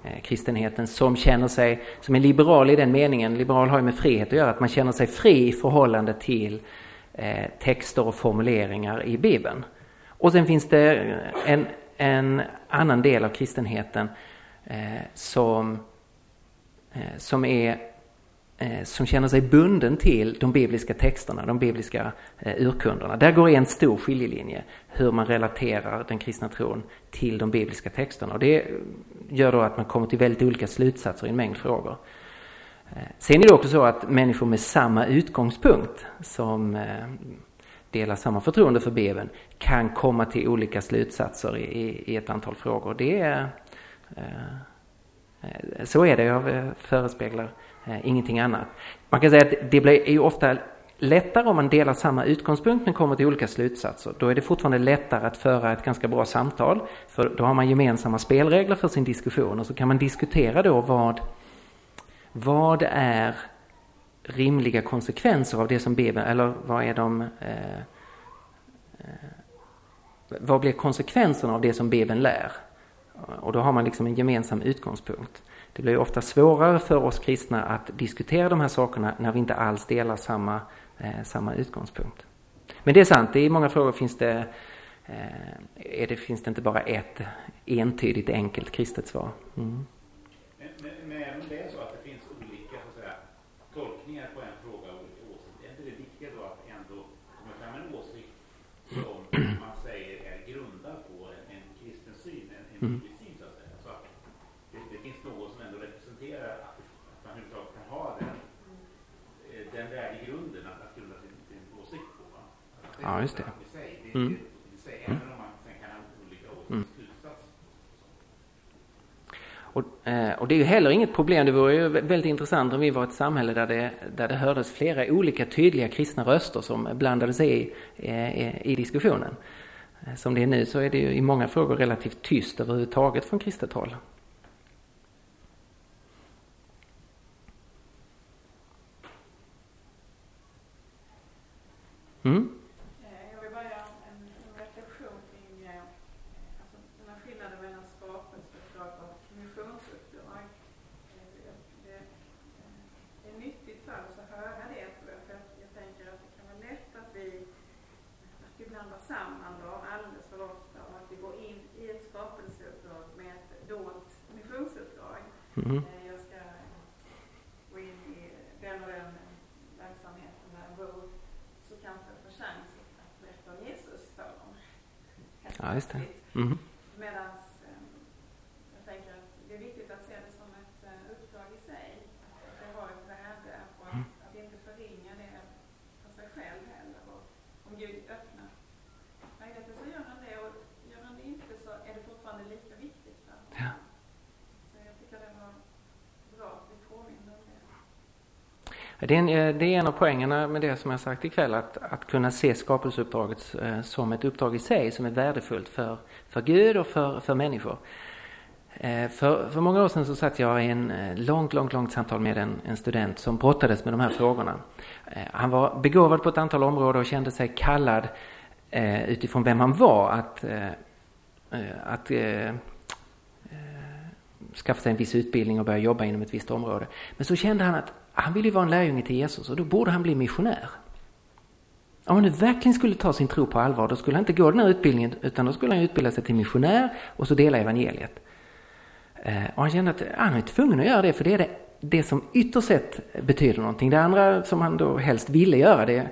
Eh, kristenheten som känner sig, som är liberal i den meningen, liberal har ju med frihet att göra, att man känner sig fri i förhållande till eh, texter och formuleringar i Bibeln. Och sen finns det en, en annan del av kristenheten eh, som, som är Eh, som känner sig bunden till de bibliska texterna, de bibliska eh, urkunderna. Där går en stor skiljelinje, hur man relaterar den kristna tron till de bibliska texterna. Och det eh, gör då att man kommer till väldigt olika slutsatser i en mängd frågor. Sen är det också så att människor med samma utgångspunkt som delar samma förtroende för Bibeln kan komma till olika slutsatser i, ett antal frågor. Det är, så är det, jag förespeglar Eh, ingenting annat. Man kan säga att det blir, är ju ofta lättare om man delar samma utgångspunkt men kommer till olika slutsatser. Då är det fortfarande lättare att föra ett ganska bra samtal för då har man gemensamma spelregler för sin diskussion och så kan man diskutera då vad vad är rimliga konsekvenser av det som Bibeln, eller vad är de eh, eh, vad blir konsekvenserna av det som Bibeln lär? Och då har man liksom en gemensam utgångspunkt. Det blir ofta svårare för oss kristna att diskutera de här sakerna när vi inte alls delar samma, eh, samma utgångspunkt. Men det är sant, i många frågor finns det, eh, är det, finns det inte bara ett entydigt enkelt kristet svar. Mm. mm. syn så att säga. Så att det, det, finns något som ändå representerar att, att man överhuvudtaget kan ha den, eh, den värdegrunden att, att grunda sin, sin åsikt på. Va? Att ja, just det. Det, mm. mm. Mm. Och, eh, och, det är ju heller inget problem. Det vore ju väldigt intressant om vi var ett samhälle där det, där det hördes flera olika tydliga kristna röster som blandade sig i, i, i diskussionen. Eh, som det är nu så är det ju i många frågor relativt tyst överhuvudtaget från kristet håll. Mm? Eh, jag vill bara göra en, reflektion kring eh, alltså, den här skillnaden mellan skapelseuppdrag och missionsuppdrag. Det, är nyttigt för oss att höra det, för jag tänker att det kan vara lätt att vi, att vi blandar samman Mm. Jag ska gå in i den och den verksamheten där jag bor. Så kanske jag får chans att berätta om Jesus för dem. Ja, just det. Mm. Medan ehm, jag tänker att det är viktigt att se det som ett eh, uppdrag i sig. Att det har ett värde och att, mm. att inte förringa det för sig själv heller. Och om Gud öppnar möjligheten så gör han det och gör han det inte så är det fortfarande lika viktigt för ja. Det är, en, eh, det är en av poängerna med det som jag sagt ikväll, att, att kunna se skapelseuppdraget eh, som ett uppdrag i sig som är värdefullt för, för Gud och för, för människor. Eh, för, för många år sedan så satt jag i en långt, långt, långt samtal med en, en student som brottades med de här frågorna. Han var begåvad på ett antal områden och kände sig kallad utifrån vem han var att, att skaffa sig en viss utbildning och börja jobba inom ett visst område. Men så kände han att han ville ju vara en lärjunge till Jesus och då borde han bli missionär. Om han nu verkligen skulle ta sin tro på allvar, då skulle han inte gå den här utbildningen utan då skulle han utbilda sig till missionär och så dela evangeliet. Eh, och han kände att ah, han är tvungen att göra det för det är det, det som ytterst sett betyder någonting. Det andra som han då helst ville göra, det,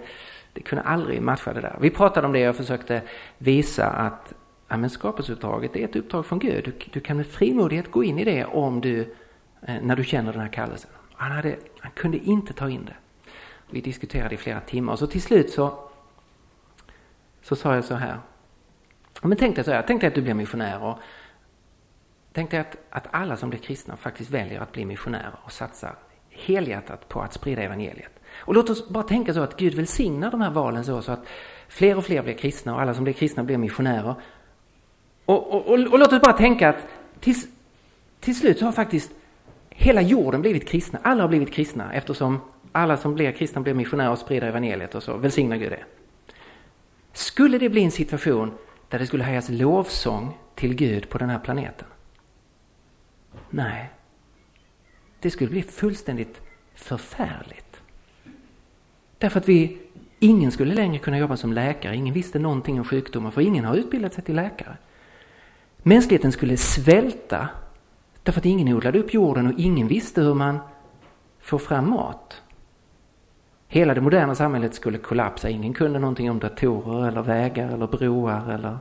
det kunde aldrig matcha det där. Vi pratade om det och jag försökte visa att ja, men skapelseuppdraget är ett uppdrag från Gud. Du, du kan med frimodighet gå in i det om du, eh, när du känner den här kallelsen. Han, hade, han kunde inte ta in det. Vi diskuterade i flera timmar och så till slut så, så sa jag så här. Men tänk dig så här, tänk dig att du blir missionär och tänk dig att, att alla som blir kristna faktiskt väljer att bli missionärer och satsar helhjärtat på att sprida evangeliet. Och låt oss bara tänka så att Gud välsignar de här valen så, så att fler och fler blir kristna och alla som blir kristna blir missionärer. Och, och, och, och låt oss bara tänka att till, till slut så har faktiskt hela jorden blivit kristna. Alla har blivit kristna eftersom alla som blir kristna blir missionärer och sprider evangeliet och så välsignar Gud det. Skulle det bli en situation där det skulle höjas lovsång till Gud på den här planeten? Nej. Det skulle bli fullständigt förfärligt. Därför att vi, ingen skulle längre kunna jobba som läkare, ingen visste någonting om sjukdomar för ingen har utbildat sig till läkare. Mänskligheten skulle svälta Därför att ingen odlade upp jorden och ingen visste hur man får fram mat. Hela det moderna samhället skulle kollapsa. Ingen kunde någonting om datorer eller vägar eller broar eller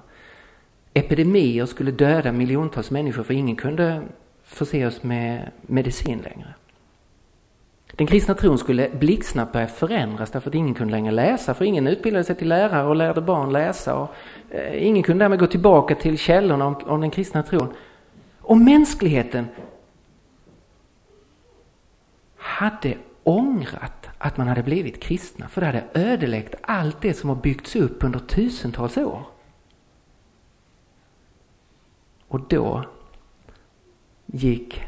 epidemier skulle döda miljontals människor för ingen kunde förse oss med medicin längre. Den kristna tron skulle blixtsnabbt börja förändras därför att ingen kunde längre läsa, för ingen utbildade sig till lärare och lärde barn läsa. Och, eh, ingen kunde därmed gå tillbaka till källorna om, om den kristna tron. Och mänskligheten hade ångrat att man hade blivit kristna, för det hade ödelagt allt det som har byggts upp under tusentals år. Och då gick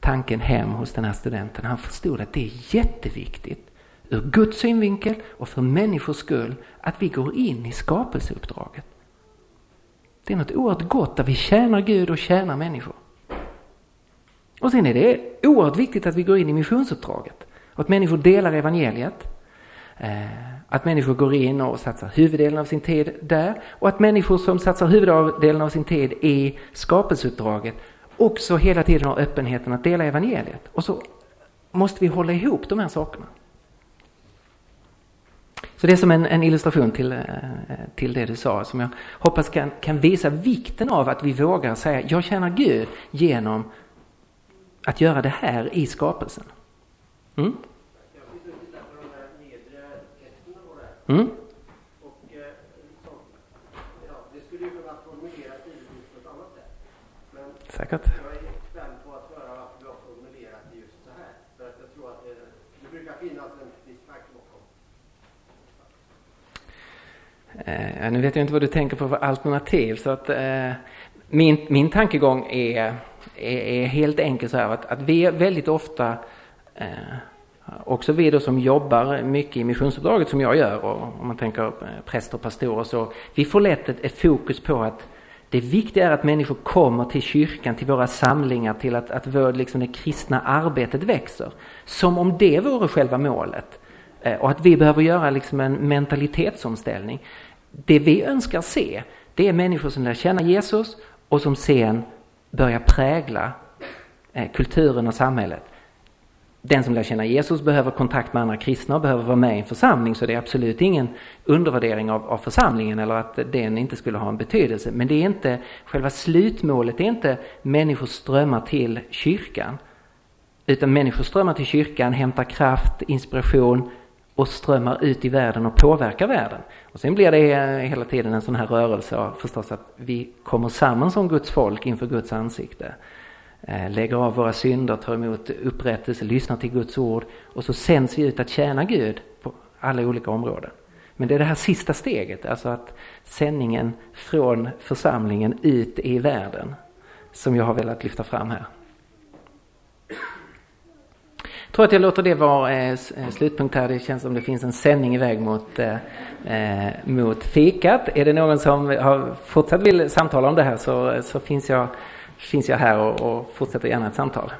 tanken hem hos den här studenten. Han förstod att det är jätteviktigt ur Guds synvinkel och för människors skull att vi går in i skapelseuppdraget. Det är något oerhört gott där vi tjänar Gud och tjänar människor. Och sen är det oerhört viktigt att vi går in i missionsuppdraget att människor delar evangeliet. Eh, att människor går in och satsar huvuddelen av sin tid där och att människor som satsar huvuddelen av sin tid i skapelseuppdraget också hela tiden har öppenheten att dela evangeliet. Och så måste vi hålla ihop de här sakerna. Så det är som en, en illustration till, eh, till det du sa som jag hoppas kan, kan visa vikten av att vi vågar säga jag tjänar Gud genom att göra det här i skapelsen. Mm? Mm? Säkert eh, så, ja, det skulle ju kunna formuleras givetvis på ett annat sätt. Men Säkert. jag är spänd på att höra varför vi har formulerat det just så här. För att jag tror att det, det brukar finnas en viss tanke bakom. Eh, nu vet jag inte vad du tänker på för alternativ. Så att, eh, min, min tankegång är, är, är, helt enkelt så här att, att vi väldigt ofta eh, Också vi då som jobbar mycket i missionsuppdraget som jag gör och om man tänker eh, präster och pastorer så vi får lätt ett, ett, fokus på att det viktiga är att människor kommer till kyrkan, till våra samlingar, till att, att vår, liksom det kristna arbetet växer. Som om det vore själva målet. Eh, och att vi behöver göra liksom en mentalitetsomställning. Det vi önskar se, det är människor som lär känna Jesus och som sen börjar prägla eh, kulturen och samhället den som lär känna Jesus behöver kontakt med andra kristna och behöver vara med i en församling så det är absolut ingen undervärdering av, av församlingen eller att den inte skulle ha en betydelse. Men det är inte, själva slutmålet är inte människor strömmar till kyrkan. Utan människor strömmar till kyrkan, hämtar kraft, inspiration och strömmar ut i världen och påverkar världen. Och sen blir det eh, hela tiden en sån här rörelse av förstås att vi kommer samman som Guds folk inför Guds ansikte. Eh, lägger av våra synder, tar emot upprättelse, lyssnar till Guds ord och så sänds vi ut att tjäna Gud på alla olika områden. Men det är det här sista steget, alltså att sändningen från församlingen ut i världen som jag har velat lyfta fram här. Jag tror att jag låter det vara eh, eh, slutpunkt här. Det känns som det finns en sändning iväg mot, eh, eh, mot fikat. Är det någon som har fortsatt vill samtala om det här så, eh, så finns jag finns jag här och, och fortsätter gärna ett samtal.